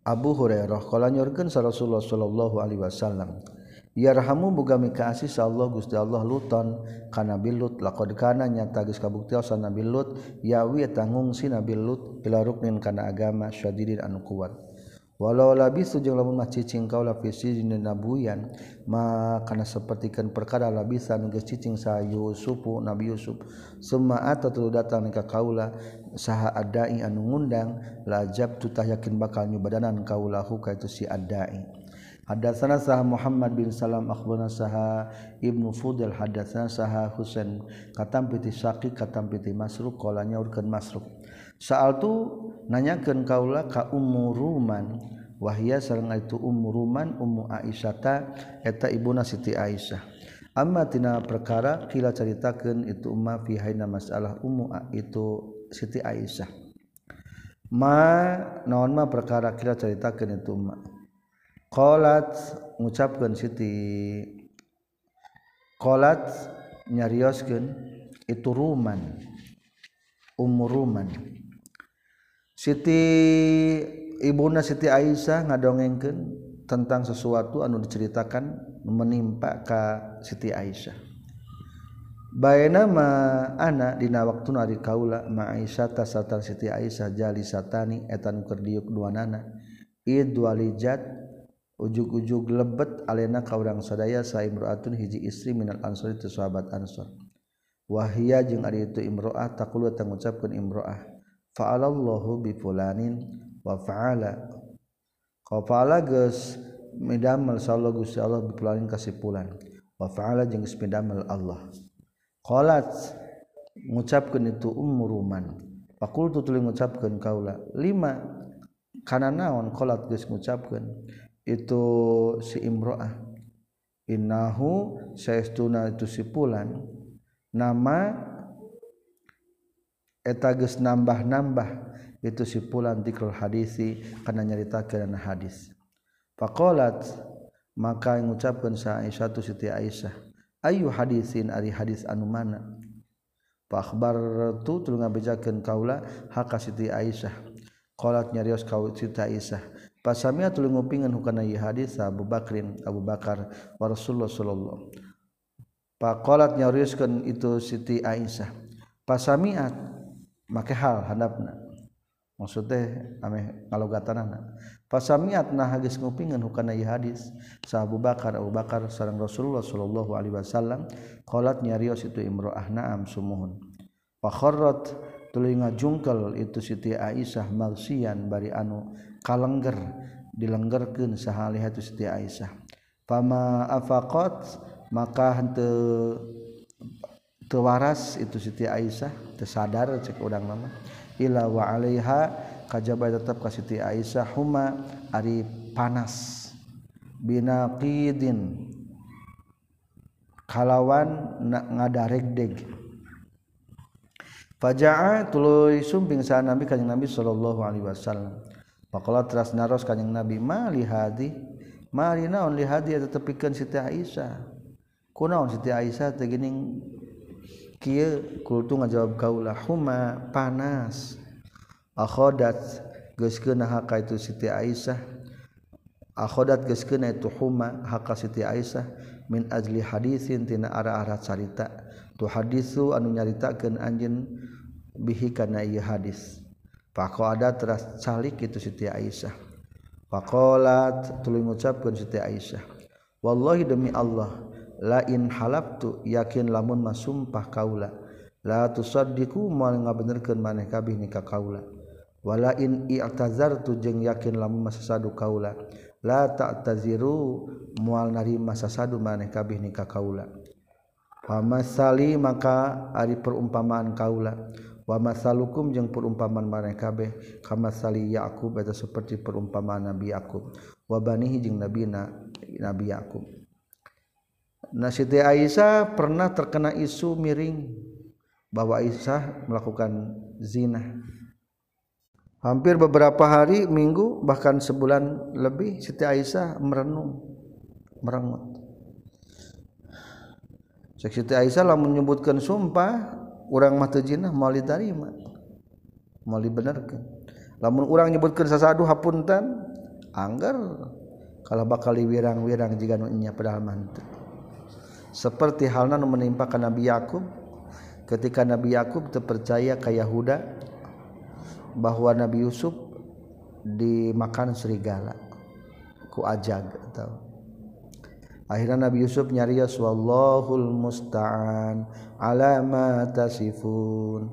Abu Hurairah nygen Rasulullah Shallallahu Alaihi Wasallam Yarhamu buga sa Allah Gusti Allah Luton kana bilut laqad kana nyata geus kabuktiasan Nabi Lut yawi tanggung si Nabi Lut ila ruknin kana agama syadidin anu kuat. Walau labis jeung lamun mah cicing kaula la fisi nabuyan ma sapertikeun perkara labisan geus cicing sa Yusufu Nabi Yusuf summa atatu datang ka kaula saha adai anu ngundang lajab tutah yakin bakal nyubadanan kaulahu ka itu si adai. Hadatsana sah Muhammad bin Salam akhbarana saha Ibnu Fudel hadatsana saha Husain katam piti Saqi katam piti Masruq qala nyaurkeun Masruq. Saal tu nanyakeun kaula ka Ummu Ruman. Wahia sareng itu Ummu Ruman Ummu Aisyata eta ibuna Siti Aisyah. Amma tina perkara kila caritakeun itu umma fi haina masalah Ummu itu Siti Aisyah. Ma naon ma perkara kila caritakeun itu umma kolat mengucapkan Siti. Kolat nyarioskeun itu ruman umur ruman. Siti Ibuna Siti Aisyah ngadongengkeun tentang sesuatu anu diceritakan menimpa ka Siti Aisyah. Bayanama anak dina waktu nari kaula ma Aisyah tasatan Siti Aisyah jali satani etan kerdiuk dua nana id walijat ujug-ujug lebet alena kaurang sadaya sa imroatun hiji istri minal ansor itu sahabat ansor. Wahia jeung ari itu imroah taqulu tangucapkeun imroah. Fa'alallahu bi fulanin wa fa'ala. Qafala geus midamel sallallahu gusti Allah bi fulanin kasipulan. Wa fa'ala jeung geus midamel Allah. Qalat ngucapkeun itu ummu ruman. Faqultu tuluy ngucapkeun kaula lima? Kana naon? Qalat geus ngucapkeun itu si imro'ah. Innahu saestuna itu si pulan. Nama etages nambah-nambah itu si pulan tikrul hadisi karena nyarita karena hadis. Fakolat maka mengucapkan sa Aisyah tu Siti Aisyah ayu hadisin ari hadis anu mana? Fakbar tu tulu ngabejakeun kaula hak Siti Aisyah. Qalat nyarios kau Siti Aisyah Pasamia tuluy ngupingan hukana ieu hadis Abu Bakrin Abu Bakar wa Rasulullah sallallahu Pakolat nyauriuskeun itu Siti Aisyah. Pasamiat make hal handapna. Maksud teh ameh ngalogatanana. Pasamiat nah geus ngupingan hukana ieu hadis sa Abu Bakar Abu Bakar sareng Rasulullah sallallahu alaihi wasallam qolat nyarios itu imro'ah na'am sumuhun. Fa kharrat tuluy ngajungkel itu Siti Aisyah marsian bari anu kalengger dilenggerkeun sahalih itu Siti Aisyah. Fama afaqat maka henteu waras itu Siti Aisyah tersadar cek udang nama ila wa alaiha kajaba tetap ka Siti Aisyah huma ari panas. Binaqidin. Kalawan ngadarek deg. Faja'a tuluy sumping sa Nabi kanjing Nabi sallallahu alaihi wasallam. Pakola teras naros kanyang Nabi ma hadi, mali naon lihadi eta tepikeun Siti Aisyah. Kunaon Siti Aisyah teh geuning kieu kultu ngajawab kaula huma panas. Akhodat geus keuna haka itu Siti Aisyah. Akhodat geus keuna itu huma haka Siti Aisyah min ajli hadisin tina arah-arah carita. Tu hadisu anu nyaritakeun anjeun bihi kana ieu hadis. Pako ada teras calik itu Siti Aisyah. Pakolat tuluy mengucapkan Siti Aisyah. Wallahi demi Allah, la in halabtu yakin lamun masumpah kaula. La tusaddiqu mal ngabenerkeun maneh kabeh nikah kaula. Wala in i'tazartu jeung yakin lamun masasadu kaula. La ta'taziru mual narima sasadu maneh kabeh nikah kaula. Pamasali maka ari perumpamaan kaula. Wa masalukum jeung perumpamaan marekabeh kama sali Yakub eta seperti perumpamaan Nabi Yakub wa banihi jeung nabina Nabi Yakub Nah Siti Aisyah pernah terkena isu miring bahwa Aisyah melakukan zina. Hampir beberapa hari, minggu, bahkan sebulan lebih Siti Aisyah merenung, merengut. Siti Aisyah lah menyebutkan sumpah orang mah mau diterima mau dibenarkan lamun orang nyebutkan sasadu hapunten anggar kalau bakal wirang-wirang jika nunya padahal mantu seperti halnya menimpa ke Nabi Yakub ketika Nabi Yakub terpercaya ke Yahuda bahwa Nabi Yusuf dimakan serigala ku ajag atau akhirnya Nabi Yusuf nyarios wallahul musta'an alama tasifun.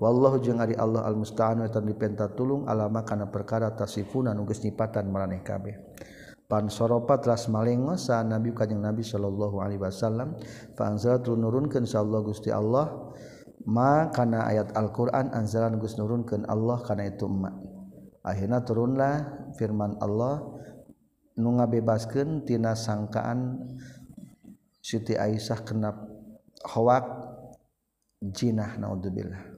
Wallahu jeung ari Allah al musta'an eta dipenta tulung alama kana perkara tasifuna nu geus nyipatan maraneh kabeh. Pan soropa telas malengos sa Nabi kanjeng Nabi sallallahu alaihi wasallam fa anzalatun nurunkeun insyaallah Gusti Allah ma kana ayat Al-Qur'an anzalan Gus nurunkeun Allah kana itu emak. Akhirnya turunlah firman Allah nu ngabebaskeun tina sangkaan Siti Aisyah kena hawak jinah naudzubillah.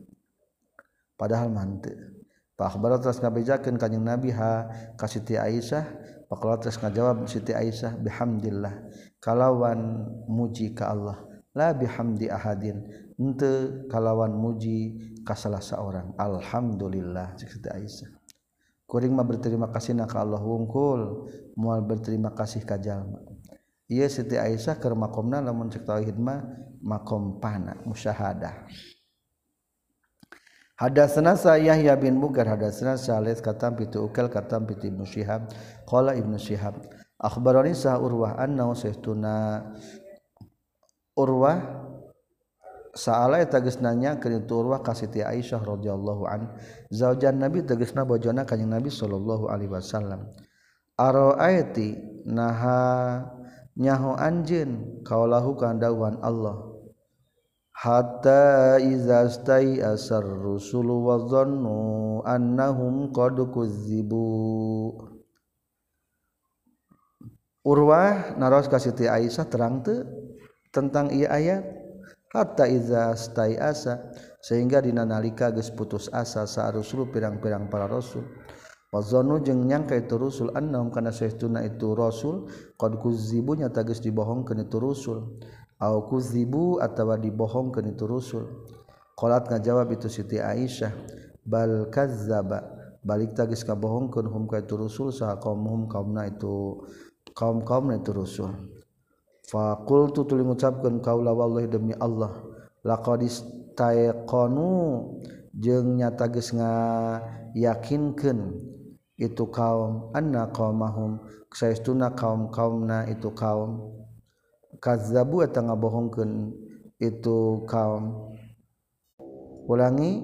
Padahal mante Pak terus ngabejakeun kanjeng Nabi ha ka Siti Aisyah? Faqala terus ngajawab Siti Aisyah bihamdillah kalawan muji ka Allah la bihamdi ahadin. Henteu kalawan muji ka salah seorang. Alhamdulillah Siti Aisyah. kuring mah berterima kasih na ka Allah wungkul mual berterima kasih ka jalma. Ieu Siti Aisyah keur makomna lamun cek tauhid mah makom pana musyahadah Hadatsana Yahya bin Mugar hadatsana Salih katam pitu ukal katam piti Ibnu Syihab. Qala Ibnu Syihab akhbarani sa Urwah annahu saytuna Urwah saala teges nanya keturwah kasiti Aisyah rodyaallahu an zaujan nabi tegesna bojona kanjing nabi sallallahu alaihi wasallam. Aroaiti naha nyaho anjin kaulahu kandawan Allah. Hatta iza stai asar rusulu wa dhannu annahum qad kuzibu. Urwah naros ka Siti Aisyah terang teu tentang ieu ayat hatta iza stai asa sehingga dina nalika geus putus asa sa rusul pirang-pirang para rasul. Wa zannu jeung nyangka itu rasul annahum kana sahtuna itu rasul qad kuzibu nyata geus dibohongkeun itu rasul. Au kuzibu atawa dibohongkeun itu rasul. Qalat ngajawab itu Siti Aisyah bal kazzaba. Balik tagis kabohongkeun hum ka itu rasul saha kaum hum kaumna itu kaum-kaumna itu rasul. fakultu tuli mengucapkan kaula wallahi demi Allah laqadis taqanu jeung nyata geus yakinkeun itu kaum anna qaumahum saestuna kaum-kaumna itu kaum. Kazzabu eta ngabohongkeun itu kaum. Ulangi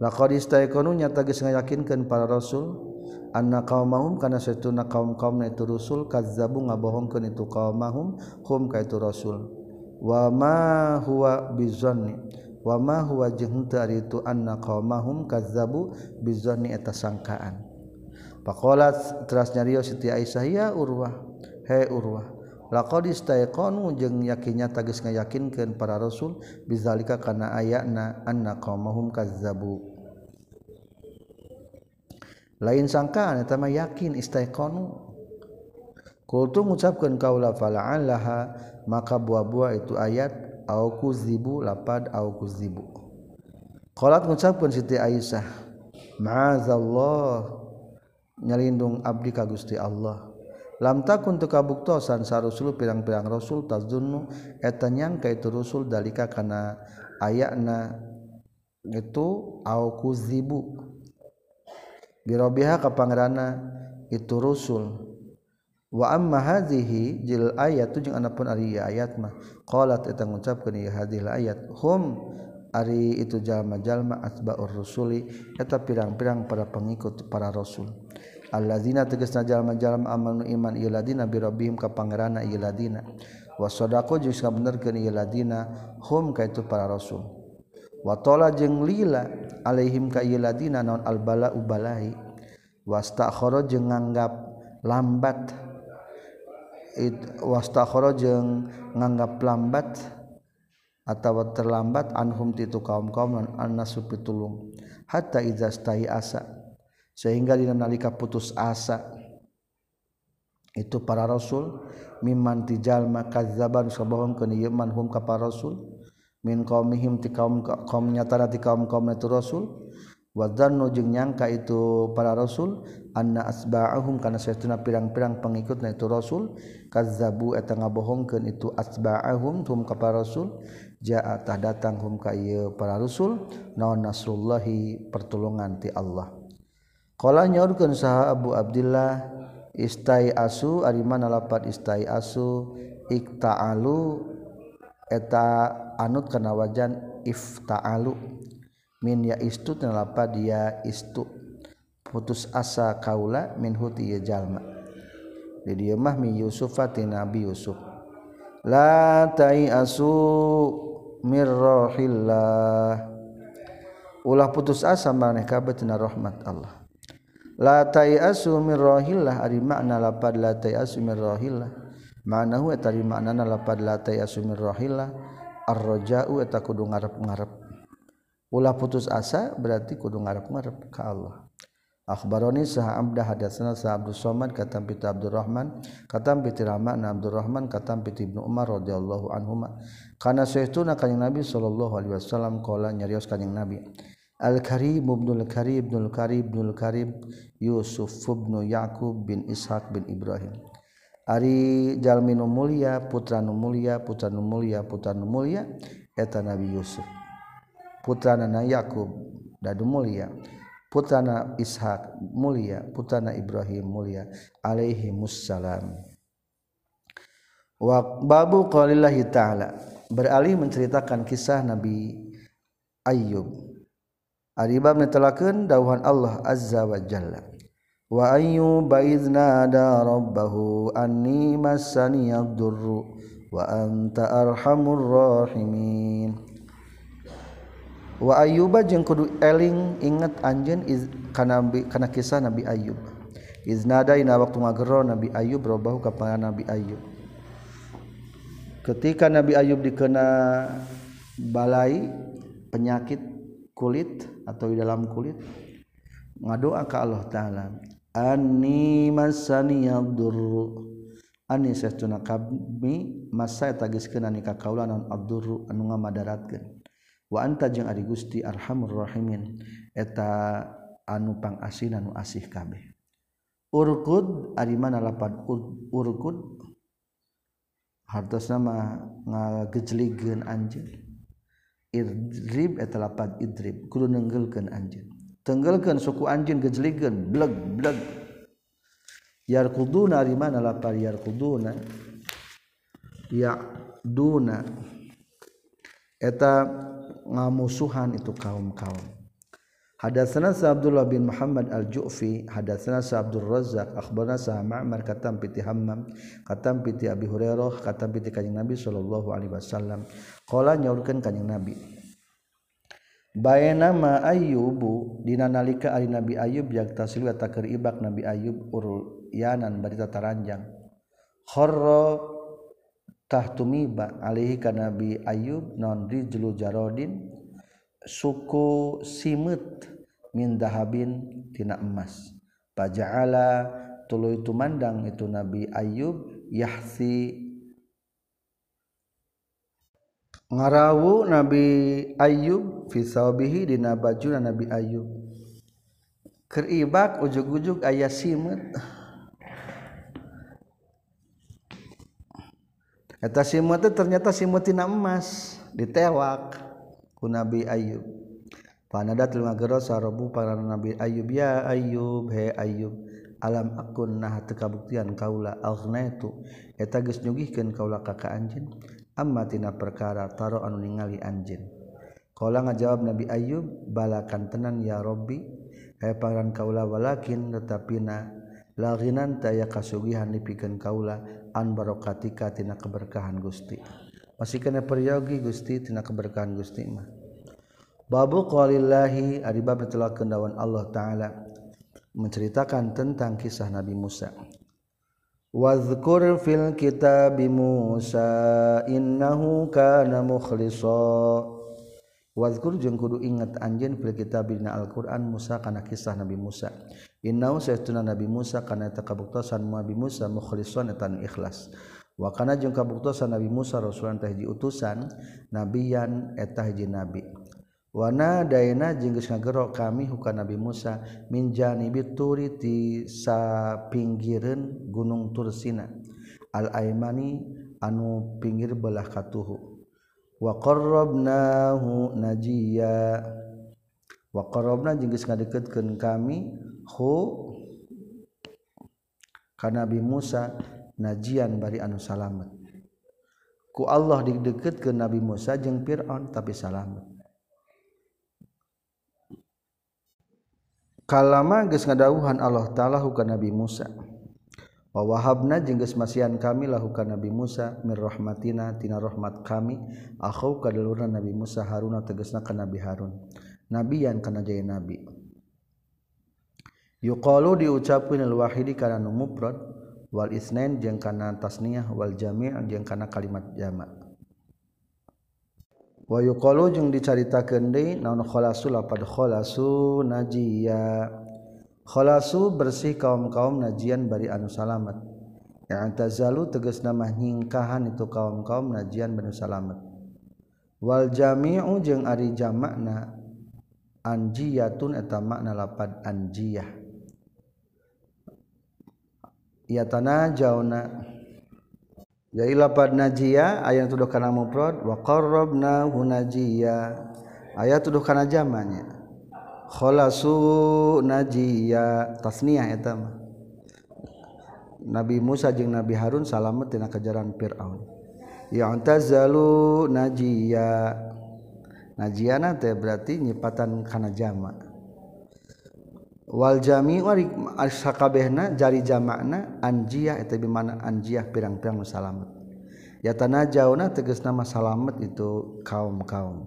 laqad taqanu nyata geus ngayakinkeun para rasul. anna qaumahum kana satuna kaum-kaumna itu rasul kazzabu ngabohongkeun itu qaumahum hum ka itu rasul. Wa ma huwa bizanni wa ma huwa jeung ari itu anna qaumahum kazzabu bizanni eta sangkaan. Faqalat teras nyarios Siti Aisyah ya urwah he urwah laqad istaiqanu jeung yakinnya tagis ngayakinkeun para rasul bizalika kana ayana anna qaumahum kazzabu. lain sangkaan eta mah yakin istaiqanu kultu ngucapkeun kaula fala'allaha maka buah-buah itu ayat au kuzibu lapad au kuzibu. Qalat ngucapkeun Siti Aisyah ma'azallah nyalindung abdi ka Gusti Allah. Lam takun teu kabuktosan sarusul pirang-pirang rasul tazunnu eta nyangka itu rasul dalika kana ayana itu au kuzibu. birobiha ka pangerana itu rusul wa amma hadhihi jil ayat jeung anapun ari ayat mah qalat eta ngucapkeun ieu hadhil ayat hum ari itu jalma-jalma atba'ur rusuli eta pirang-pirang para pengikut para rasul. Alladzina tegasna jalma-jalma amanu iman ieu ladina bi rabbihim ka pangeranna ieu ladina. Wa sadaqu jeung sabenerkeun ieu ladina hum ka itu para rasul. Wa tala jeung lila alaihim kayiladina naon albala ubalahi wastakhara jeung nganggap lambat. It wastakhara jeung nganggap lambat atawa terlambat anhum titu kaum-kaum non annasu pitulung hatta idza stai asa. Sehingga dina nalika putus asa. Itu para rasul. Mimman tijalma kadzaban sabohong kana yeman hum ka para rasul. min qaumihim ti kaum kaum nyatana ti kaum kaum itu rasul. Wa dzannu jeung nyangka itu para rasul anna asba'ahum kana saytuna pirang-pirang pengikutna itu rasul kazzabu eta ngabohongkeun itu asba'ahum tum ka para rasul ja'a tah datang hum ka ieu para rasul naon nasrullahi pertolongan ti Allah. Qala nyaurkeun saha Abu Abdullah istai asu ari mana lapat istai asu? Ikta'alu eta anut kana wajan ifta'alu. Min ya istu tan lapad dia istu. Putus asa kaula min huti ya jalma. Di dieu mah mi Yusuf ti Nabi Yusuf. La tai asu mirrahillah ulah putus asa maneh kabeh tina rahmat Allah. La asu mirrahillah ari makna lapad la asu mirrahillah manahu eta di maknana lapad la tayasumir rahila arroja'u eta kudu ngarep-ngarep. Ulah putus asa berarti kudu ngarep-ngarep ka Allah. Akhbaroni saha abda hadatsana saha Abdus Somad katam piti Abdurrahman katam piti Rama na Abdurrahman katam piti Ibnu Umar radhiyallahu anhuma. Kana saytuna kanjing Nabi sallallahu alaihi wasallam qala nyarios kanjing Nabi Al Karim Ibnul Karim Ibnul Karim Ibnul Karim Yusuf ibnu Yaqub bin Ishaq bin Ibrahim. Ari jalmi nu mulia putra nu mulia putra nu mulia putra nu mulia eta Nabi Yusuf. Putrana Yakub dadu mulia. Putrana Ishaq mulia putrana Ibrahim mulia alaihi musallam wa babu qaulillahi ta'ala beralih menceritakan kisah Nabi Ayyub. Aribab netelakeun dawuhan Allah azza wa jalla wa ayyub nada rabbahu anni massani ad-durru wa anta arhamur rahimin. Wa ayyuba jeung kudu eling inget anjeun kana kana kisah Nabi Ayyub. Iznada ina waktu ngagero Nabi Ayyub rabbahu ka Nabi Ayyub. Ketika Nabi Ayyub dikena balai penyakit kulit atau di dalam kulit ngadoa ke Allah taala Ani masaniyadur Ani sesuna kami masa tagiskeun ani ka kaula naon abdur anu ngamadaratkeun. Wa anta jeung ari Gusti arhamur rahimin eta anu pangasih anu asih kabeh. Urkud ari mana lapan urkud hartos nama ngagejligeun anjeun. Idrib eta lapan idrib kudu nenggelkeun anjeun. tenggelkan suku anjing gejeligen bleg bleg yar kuduna di mana lapar yar kuduna ya duna eta ngamusuhan itu kaum kaum Hadatsana Sa Abdullah bin Muhammad Al-Ju'fi, hadatsana Sa Abdul Razzaq, akhbarana Sa Ma'mar katam piti Hammam, katam piti Abi Hurairah, katam piti Kanjeng Nabi sallallahu alaihi wasallam. Qala nyaurkeun Kanjeng Nabi, Bae nama ayyubu dina nalika ari Nabi Ayub yak tasil wa takir ibak Nabi Ayub urul yanan bari tataranjang. Kharra tahtumiba alaihi ka Nabi Ayub non rijlu jarodin suku simut min dahabin tina emas. Paja'ala tuluy tumandang itu Nabi Ayub yahsi ngarawu Nabi Ayub fisabihi dina bajuna Nabi Ayub keribak ujug-ujug ayah simet. Eta simet ternyata simet tina emas ditewak ku Nabi Ayub. Panadatul magrosa rabbu para Nabi Ayub ya Ayub he Ayub alam akun nah teu kabuktian kaula aghnaitu eta geus nyugihkeun kaula ka ka anjeun. ammatina perkara taro anu ningali anjin kalau ngajawab Nabi Ayub balakan tenan ya Robbi kaya pangeran kaula walakin tetapi na laginan taya kasugihan dipikeun kaula an barokatika tina keberkahan Gusti. Masih kena peryogi Gusti tina keberkahan Gusti mah. Babu qalillahi ari bab Allah taala menceritakan tentang kisah Nabi Musa. Wazkur fil kitab Musa innahu kana mukhlisa Wazkur jeung kudu ingat anjeun fil kitab Al-Qur'an Musa kana kisah Nabi Musa. Innahu saestuna Nabi Musa kana eta kabuktosan Nabi Musa mukhlisan eta ikhlas. Wa kana jeung kabuktosan Nabi Musa rasulan teh utusan nabiyan eta hiji nabi. Wana dayana jenggus ngagerok kami huka Nabi Musa minjani bituri ti sa pinggiran Gunung Tursina al aimani anu pinggir belah katuhu wa qarrabnahu najiya. Wa qarrabna jenggus ngadeketkeun kami hu ka Nabi Musa najian bari anu salamet. Ku Allah dideketkeun Nabi Musa jeung Fir'aun tapi salamet. kalama geus ngadawuhan Allah taala ka Nabi Musa. Wa wahabna jeung geus masihan kami lahu ka Nabi Musa mir rahmatina tina rahmat kami akhau ka dulurna Nabi Musa Haruna tegasna ka Nabi Harun. Nabiyan kana jaya nabi. Yuqalu diucapkeun al wahidi kana nu mufrad wal isnain jeung kana tasniyah wal jami' jeung kana kalimat jama' yuqalu jeung dicaritakan lapad naonkhola najiya kholasu bersih kaum-kaum najian bari anu salamet. Yangantazalu tegas nama nyingkahan itu kaum-kaum najian benu salamet. Waljamiu jeung ari jamakna anjiyatun eta makna lapad anjiyah. Ya tanah jauna jadi lapad najia ayat tuduh kana mufrad wa qarrabna hunajia ayat tuduh kana jamannya khalasu najia. Tasniyah eta mah Nabi Musa jeung Nabi Harun salamet tina kejaran Firaun. Ya'tazalu najia. Najiana teh berarti nyipatan kana jama' Waljami warkabehna jari jamakna anjiah itu mana anjiah pirang-pirang salamet. Ya tanah jauna teges nama salamet itu kaum-kaum.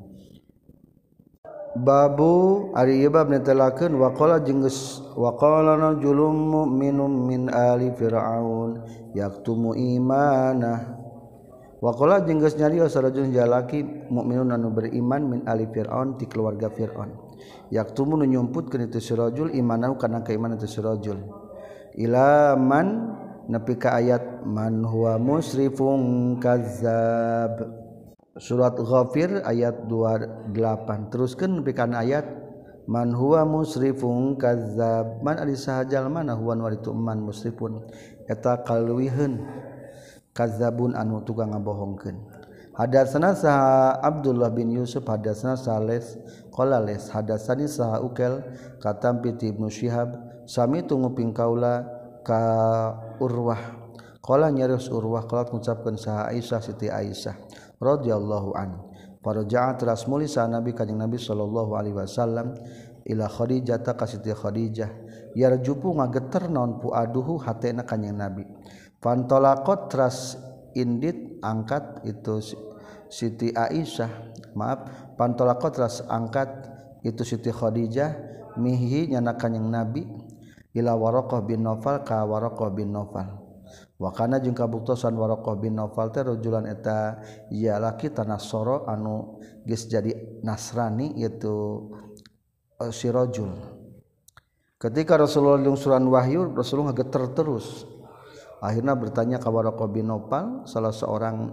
Babu ari bab netelakeun waqala jeung geus waqala rajulun mu'minun min ali fir'aun yaktumu imanah. Waqala jeung geus nyarios jalaki mukminun anu beriman min ali fir'aun ti keluarga fir'aun. yaktumu nu nyumputkeun itu sirajul imanahu kana keimanan itu sirajul ilaman nepi ka ayat man huwa musrifun kazzab. Surat ghafir ayat 28 teruskan nepi kana ayat man huwa musrifun kazzab. Man ari sahajal mana? Huwa waritu man musrifun. Eta kalwiheun. Kazzabun anu tukang ngabohongkeun. Hadatsana saha Abdullah bin Yusuf hadatsana Sales qala les hadatsani saha Ukel katam piti Ibnu Syihab sami tunguping kaula ka Urwah. Qala nyaris Urwah qala ngucapkeun saha Aisyah Siti Aisyah radhiyallahu an Paraja'at teras muli sa Nabi kanjing Nabi sallallahu alaihi wasallam ila Khadijah ta ka Siti Khadijah. Yarjupu ngageter naon puaduhu hatena kanjing Nabi. Fantolaqat teras indit angkat itu Siti Aisyah maaf pantolakotras angkat itu Siti Khadijah mihi nyanakan yang Nabi ila Warokoh bin Nofal ka Warokoh bin Nofal. Wakana jeung kabuktosan Warokoh bin Nofal teh rujulan eta ieu laki tanah soro anu geus jadi Nasrani yaitu eh, si rojul ketika Rasulullah lungsuran wahyu Rasulullah geter terus. Akhirnya bertanya ke Warokoh bin Nopal salah seorang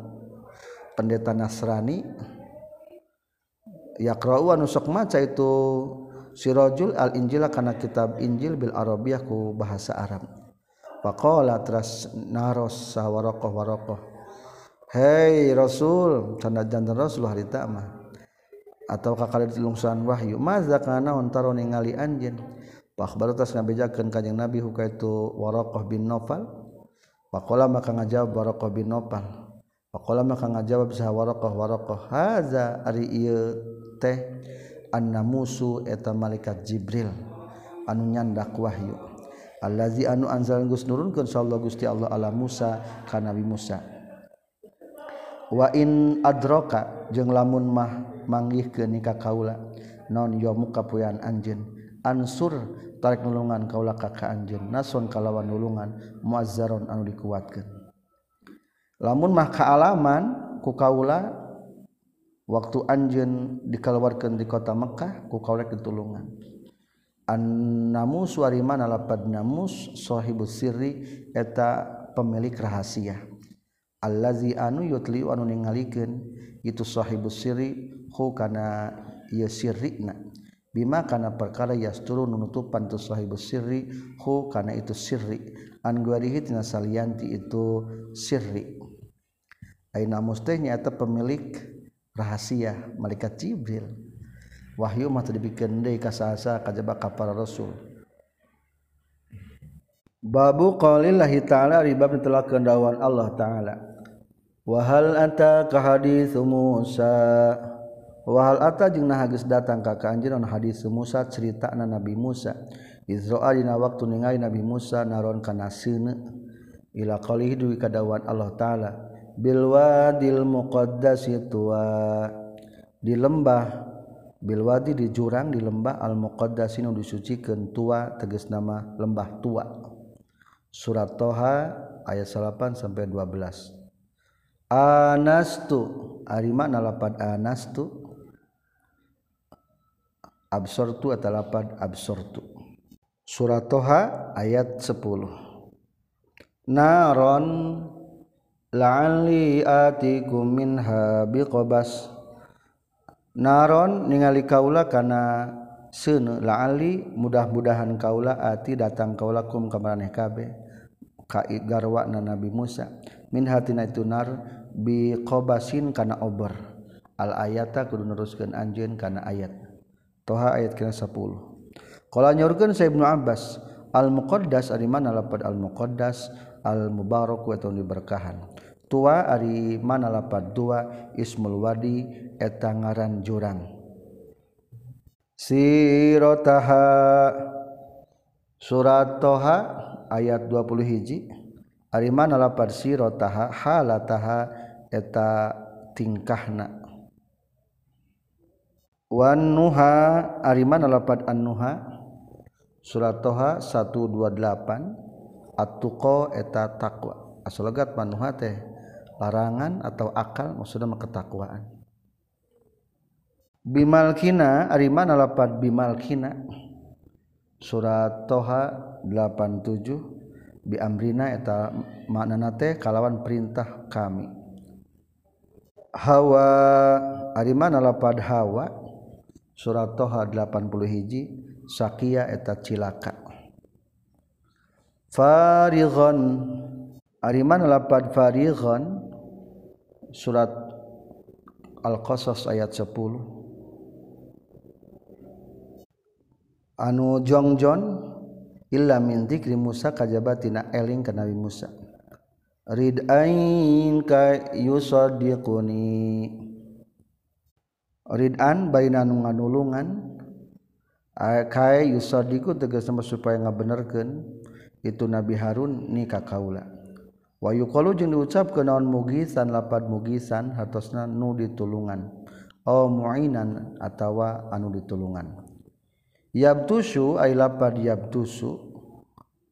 pendeta Nasrani yakra'u anu sok maca itu sirajul al injila kana kitab Injil bil Arabiyah ku bahasa Arab. Faqala teras naros sah Warokoh. Warokoh Hei Rasul tanda jantan Rasul harita mah atau kakali lungsuran wahyu? Maza kana ontaro ningali anjeun Pak baru tas ngabejakeun kanjing Nabi huka itu Warokoh bin Nofal Pakola maka ngajawab Warokoh bin Nopal. Pakola maka ngajawab sah Warokoh Warokoh. Haza ari iya teh anna musu eta malaikat Jibril anu nyandak wahyu. Allazi anu anzalan Gus nurunkeun sallallahu Gusti Allah ala Musa ka Nabi Musa. Wa in adroka jeung lamun mah manggih ke nikah kaula non yo muka puyan anjeun ansur tarik nulungan kaula kakak anjen nasun kalawan nulungan muazzaron anu dikuatkan lamun mah kealaman ku kaula waktu anjen dikaluarkan di kota Mekkah ku kaula ketulungan annamus wari mana lapad namus sahibus sirri eta pemilik rahasia. Allazi anu yutli anu ningalikeun itu sahibus sirri hu kana ieu sirrina. Bima kana perkara yasturun nunutupan tushohibu sirri hukana itu sirri anguarihi tina salianti itu sirri Aina mustenya eta pemilik rahasia malaikat Jibril Wahyu mah dibikin deui ka sahasa kajaba ka para rasul. Babu qaulillahi ta'ala ribab telah kendawan Allah taala. Wa hal ata ka hadis Musa. Wa hal ata jeung nah geus datang ka anjeun hadis Musa ceritana Nabi Musa. Izra'a dina waktu ningali Nabi Musa naron kana seuneu ila qalihi duwi kadawan Allah taala. Bil wadil muqaddas tuwa. Di lembah Bilwadi di jurang di lembah al-muqaddasin disucikan tua tegas nama lembah tua surat Toha ayat 8 sampai 12 anastu ari mana lapad anastu absortu atau lapad absortu. Surat Toha ayat 10 naron la'ali atikum minha biqabas. Naron ningali kaula kana seuneu la'ali mudah-mudahan kaula ati datang kaula kum ka maraneh kabeh ka garwa na Nabi Musa. Min hatina itu nar biqabasin kana obor al ayata kudu neruskeun anjeun kana ayat. Toha ayat kena 10 qala nyorkeun sa Ibnu Abbas al muqaddas ari mana lapad al muqaddas al mubarak wa diberkahan. Tua ari mana lapad dua? Ismul wadi eta ngaran jurang. Sirotaha surat toha ayat 20 hiji. Ari mana lapad sirotaha halataha eta tingkahna wan nuha ari mana lapad an-nuha surat toha 128 at-tuqa eta takwa asalogat manuha teh larangan atau akal maksudnya ketakwaan. Bimalkina ari mana lapat bimalkina surat toha 87 bi amrina eta maknana teh kalawan perintah kami. Hawa ari mana lapad hawa surat Toha 80 hiji Sakia eta cilaka. Farighon. Ariman lapad Farighon? Surat Al-Qasas ayat 10 Anu jongjon illa min dzikri Musa kajabatina eling ka Nabi Musa. Rid ain ka yusaddiquni. Ridan baina nu nganulungan kae yusadiku tegas nama supaya ngabenerkeun itu Nabi Harun ni ka kaula. Wa yuqalu jeung diucapkeun naon mugisan lapad mugisan hartosna nu ditulungan. Au muinan atawa anu ditulungan. yabtusu ay lapad yabtushu.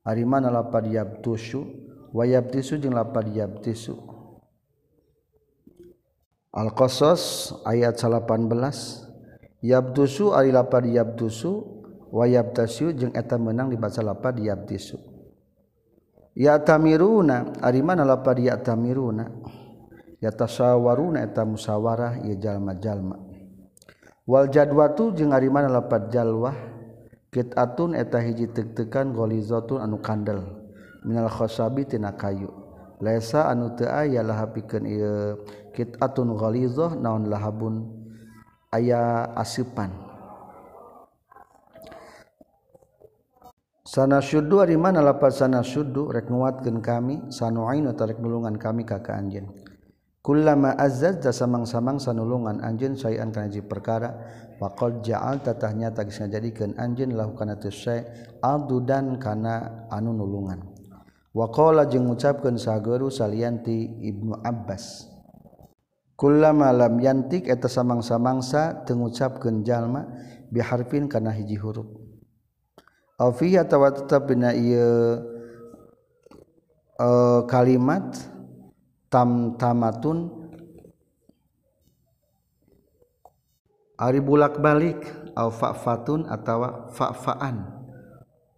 Ari mana lapad yabtushu? Wa yabtisu jeung lapad yabtisu. Al-Qasas ayat 18 Yabdusu ari lapad yabdusu wa yabtasu jeung eta meunang dibaca lapad yabtisu. Yatamiruna ari mana lapad yatamiruna? Yatasawaruna eta musawarah ieu jalma-jalma. Wal jadwatu jeung ari mana lapad jalwah? Kit'atun eta hiji tek-tekan golizatun anu kandel minal khasabi tina kayu. Laisa anu teu aya lahapikeun ieu kitun ghalizoh naon lahabun? Aya asipan. Sana syuddu ari mana lapas sana syuddu rek nguatkeun kami sanuain tarek nulungan kami ka ka anjeun kullama azzaz da samang-samang sanulungan anjeun sayan kana hiji perkara faqad ja'al tatahnya tagis ngajadikeun anjeun lahu kana teu syai adudan kana anu nulungan. Wa qala jeung ngucapkeun saguru salianti ibnu abbas. Lama malam yantik eta samang-samangsa tengucapkan jalma biharfin karena hiji huruf. Tawa tetap kalimat tamtamatun Ari bulak-balik au fa'fatun atau fa'fa'an.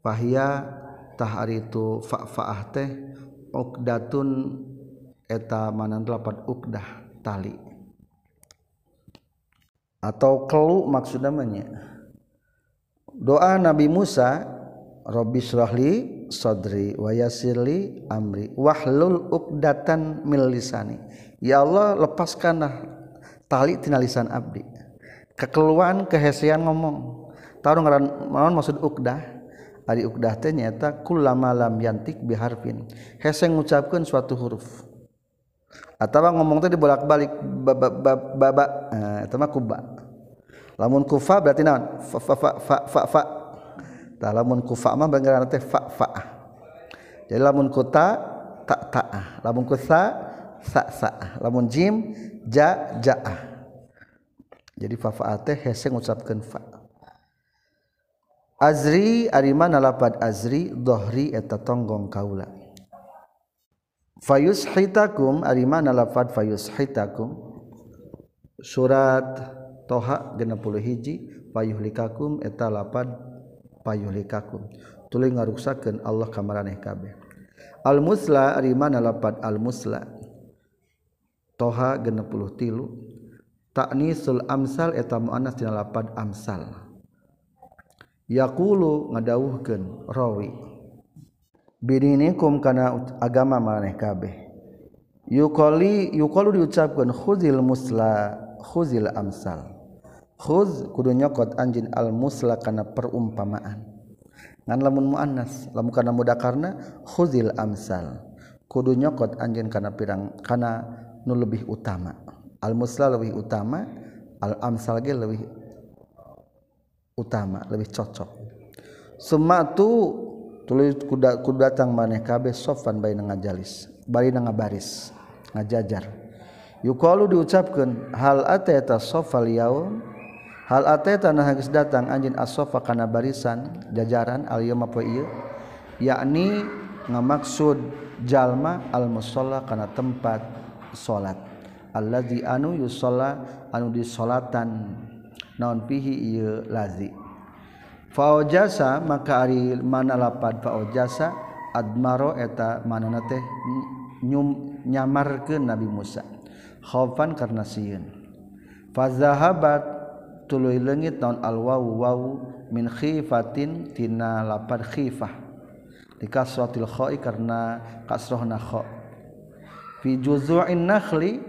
Fahia tah ari itu fa'fa'ah teh uqdatun eta manan lapan uqdah tali. Atau kelu maksud namanya doa Nabi Musa Robbi syrahli sodri wayasirli amri wahlul uqdatan mil lisani. Ya Allah lepaskanlah tali tina lisan abdi. Kekeluan kehesian ngomong. Taruh ngaran naon maksud uqdah? Ari uqdah teh nyaeta kullama lam yantik biharfin. Hese ngucapkeun suatu huruf. Atawa ngomong teh dibolak-balik baba baba eta mah kuba. Lamun kufa berarti naon? Fa fa fa fa fa lamun kufa mah banggaran teh fa fa. Jadi lamun kuta tak ta'ah lamun kusa sa sa. Lamun jim ja ja'ah jadi fa fa teh hese ngucapkeun fa. Azri ari mana lapad azri dohri eta tonggong kaula fayus hitakum ari mana lafad fayus hitakum surat toha genepuluh hiji payuhlikakum eta lapad payuhlikakum tuluy ngaruksakeun Allah ka maraneh kabeh. Al musla ari mana lapad al musla toha genepuluh tilu. Taknisul amsal eta muannas dina lapad amsal. Yaqulu ngadawuhkeun rawi. Birinikum kana agama maneh kabeh. Yuqali yuqalu diucapkeun khuzil musla khuzil amsal. Khuz kudu nyokot anjin al musla kana perumpamaan. Ngan lamun muannas lamun kana mudakarna khuzil amsal. Kudu nyokot anjin kana pirang kana nu lebih utama. Al musla lebih utama al amsal ge lebih utama lebih cocok. Sumatu tulis kuda kudu datang maneh kabeh sofan nang ngajalis bari ngabaris ngajajar. Yuqalu diucapkeun hal atata sofal yaum hal atata nah geus datang anjeun as-sofa kana barisan jajaran al yaum apa ieu? Yakni ngamaksud jalma al musalla kana tempat salat allazi anu yusalla anu disolatan. Naon pihi ieu lazi? faojasa maka ari mana lapad faojasa admaro eta manana teh nyum nyamar ke Nabi Musa. Khaufan karena sieun. Fazahabat tuluy leungit naon alwau wau min khifatin tina lapad khifah. Dikasratil kha'i karena kasrohna kha fi juzu'in nakhli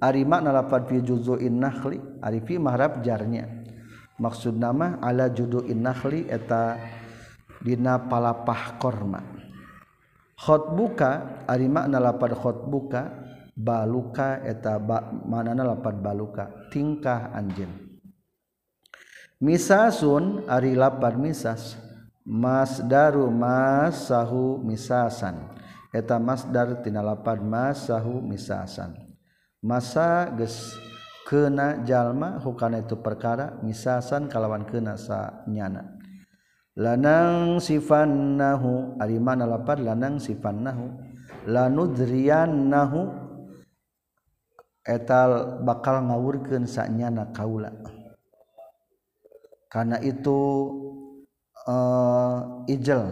ari makna lapad fi juzu'in nakhli ari fi mahrab jarnya. maksud nama ala judu innahli eta dina palapah korma. Khotbuka ari makna lapad khotbuka baluka eta ba, manana lapad baluka. Tingkah anjeun. Misasun ari lapad misas. Masdaru masahu misasan. Eta masdar tina lapad masahu misasan. Masa geus kena jalma hukana itu perkara misasan kalawan kena sa nyana. Lanang sifannahu ari mana lapar lanang sifannahu. Lanudriyannahu etal bakal ngawurkeun sa nyana kaula. Karena itu uh, ijel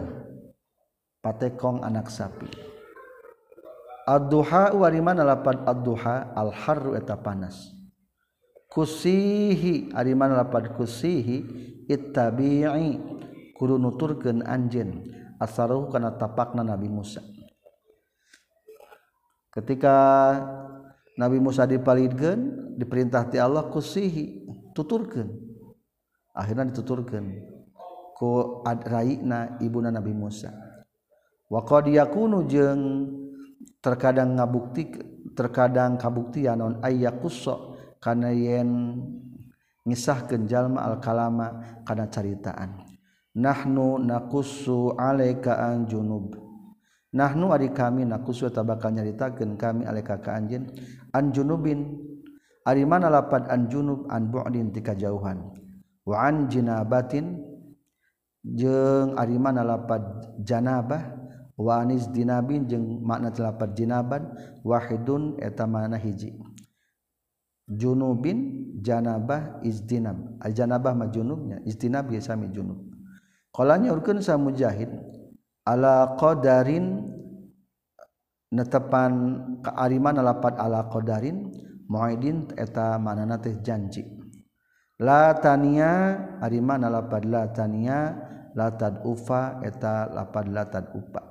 patekong anak sapi. Ad-duha wari mana lapad ad-duha al-harru eta panas. kusihi ariman lapad kusihi ittabi'i kudu nuturkeun anjeun asaruh kana tapakna Nabi Musa. Ketika Nabi Musa dipalidkeun diperintah ti Allah kusihi tuturkeun. Akhirnya dituturkeun ku raina ibuna Nabi Musa. Wa qad yakunu jeung terkadang ngabukti terkadang kabuktian non ayyakussa kana yen ngisah kenjallma al-kalama kana caritaan. Nahnu nakusu alekaan junub. Nahnu ari kami nakusu eta bakal nyaritakeun kami alaika ka anjeun an junubin. Ari mana lapad an junub an bu'din ti kajauhan. Wa an jinabatin jeung ari mana lapad janabah. Wa anis dinabin jeung makna lapad jinaban. Wahidun eta mana hiji. junubin janabah izdinab. Al janabah mah junubnya izdinab ya sami junub. Qolanya urkeun sa mujahid ala qadarin netepan keariman lapat ala qadarin muaidin eta manana teh janji. La tania ariman lapad la tania latad ufa eta lapad latad upa.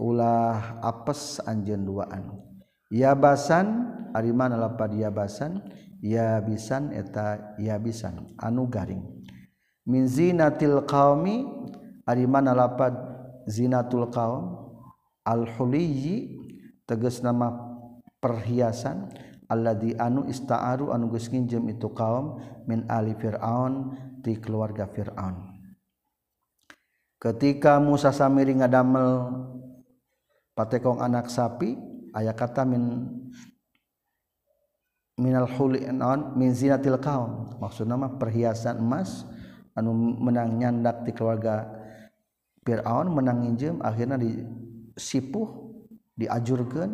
Ulah apes anjeun duaan. Yabasan Ariman lapad yabasan yabisan eta yabisan. Anu garing. Min zinatil qaumi ariman lapad zinatul qaum al huliyi tegas nama perhiasan alladzi anu ista'aru anu geus nginjem itu kaum min ali fir'aun ti keluarga fir'aun. Ketika Musa samiri ngadamel patekong anak sapi aya kata min minal huli on min zinatil kaum. Maksud nama perhiasan emas anu menang nyandak di keluarga Fir'aun menang nginjem akhirnya disipuh diajurkan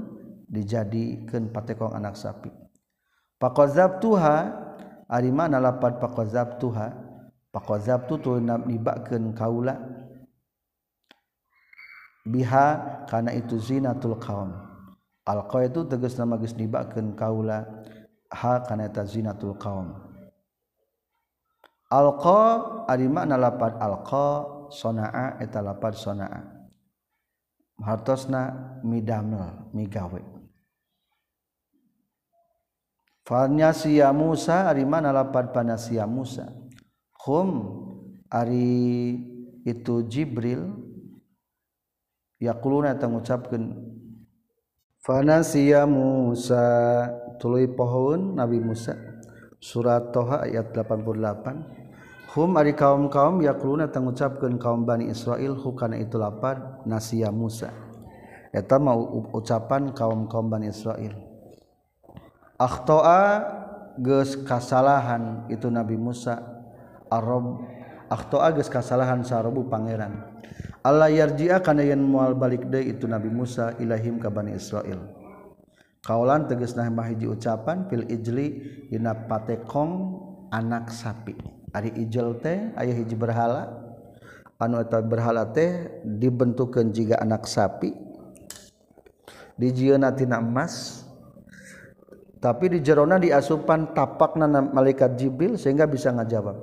dijadikan patekong anak sapi. Pakozab tuha ari mana lapan pakozab tuha pakozab tu tu nibakeun kaula biha karena itu zinatul kaum. Alqa itu tegas nama geus nibakeun kaula. hakanaeta zinatul kaum alqa ari makna lapad alqa sonaa eta lapad sonaa. Hartosna midamel migawe. Falnya siya Musa ari mana lapad panasia Musa. Hum ari itu Jibril yaquluna tangucapkeun fanasiya Musa tuluy pohon Nabi Musa. Surat Toha ayat 88 hum ari kaum-kaum yakluna tengucapkeun kaum Bani Israil hukana itu lapad nasia Musa. Eta mau ucapan kaum-kaum Bani Israil akhtoa geus kasalahan itu Nabi Musa. Arab akhtoa geus kasalahan sarobu pangeran. Allah yarji'a kana yen moal balik deui itu Nabi Musa ilahim ka Bani Israil kaulan teges nah hiji ucapan pil ijli dina patekong anak sapi. Ari ijel teh aya hiji berhala. Anu eta berhala teh dibentukkeun jiga anak sapi. Dijieuna tina emas. Tapi di jerona diasupan tapakna malaikat jibril sehingga bisa ngajawab.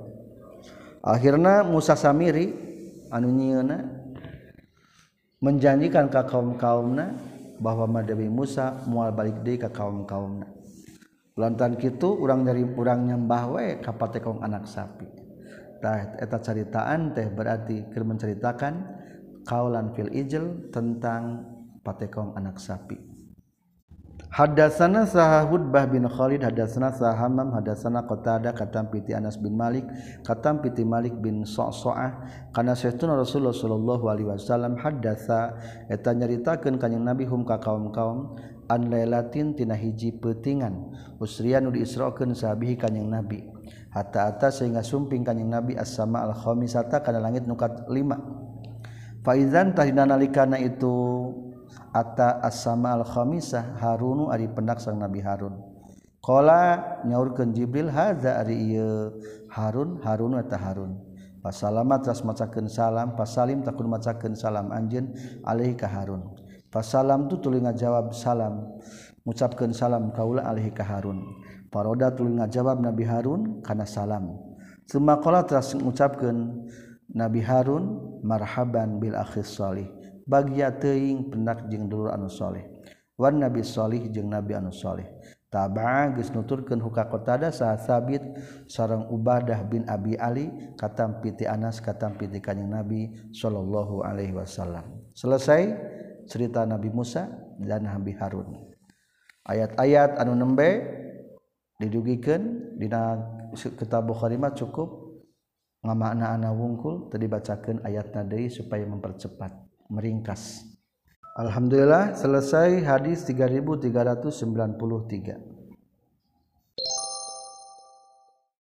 Akhirnya Musa Samiri anu nyieuna menjanjikan ka kaum kaumna bahwa Madewi Musa mual balik deui ke kaum-kaum Lantan gitu urang dari urang nyembah we ka patekong anak sapi. Tah eta caritaan teh berarti keur menceritakan kaulan fil ijl tentang patekong anak sapi. Hadatsana saha Hudbah bin Khalid hadatsana saha Hammam hadatsana Qatadah katam piti Anas bin Malik katam piti Malik bin Sa'sa'ah kana sayyiduna Rasulullah sallallahu alaihi wasallam hadatsa eta nyaritakeun kanjing Nabi hum ka kaum-kaum an lailatin tina hiji peutingan usrian nu diisrokeun sahabihi kanjing Nabi. Hatta atas sehingga sumping kanjing Nabi as-sama al-khamisata kana langit nukat 5 faizan tahdina nalikana itu Atta asama al-khamisah Harunu ari pendak sang Nabi Harun. Qala nyaurkeun Jibril hadza ari ieu Harun Harun eta Harun. Pasalamat ras macakeun salam, pasalim takun macakeun salam anjeun alaihi ka Harun. Pasalam tu tuluy ngajawab salam. ngucapkeun salam kaula alaihi ka Harun. Paroda tuluy ngajawab Nabi Harun kana salam. Suma qala teras ngucapkeun Nabi Harun marhaban bil akhis salih. bagia teing pendak jeung dulur anu saleh Wan Nabi saleh jeung Nabi anu saleh taba geus nuturkeun huka qatada sa sabit sareng Ubadah bin Abi Ali katam piti Anas katam piti kanjing Nabi sallallahu alaihi wasallam. Selesai cerita Nabi Musa dan Nabi Harun. Ayat-ayat anu nembe didugikan dina kitab Bukhari mah cukup ngamakna ana wungkul tadi bacakeun ayat nadei supaya mempercepat. Meringkas. Alhamdulillah selesai hadis 3393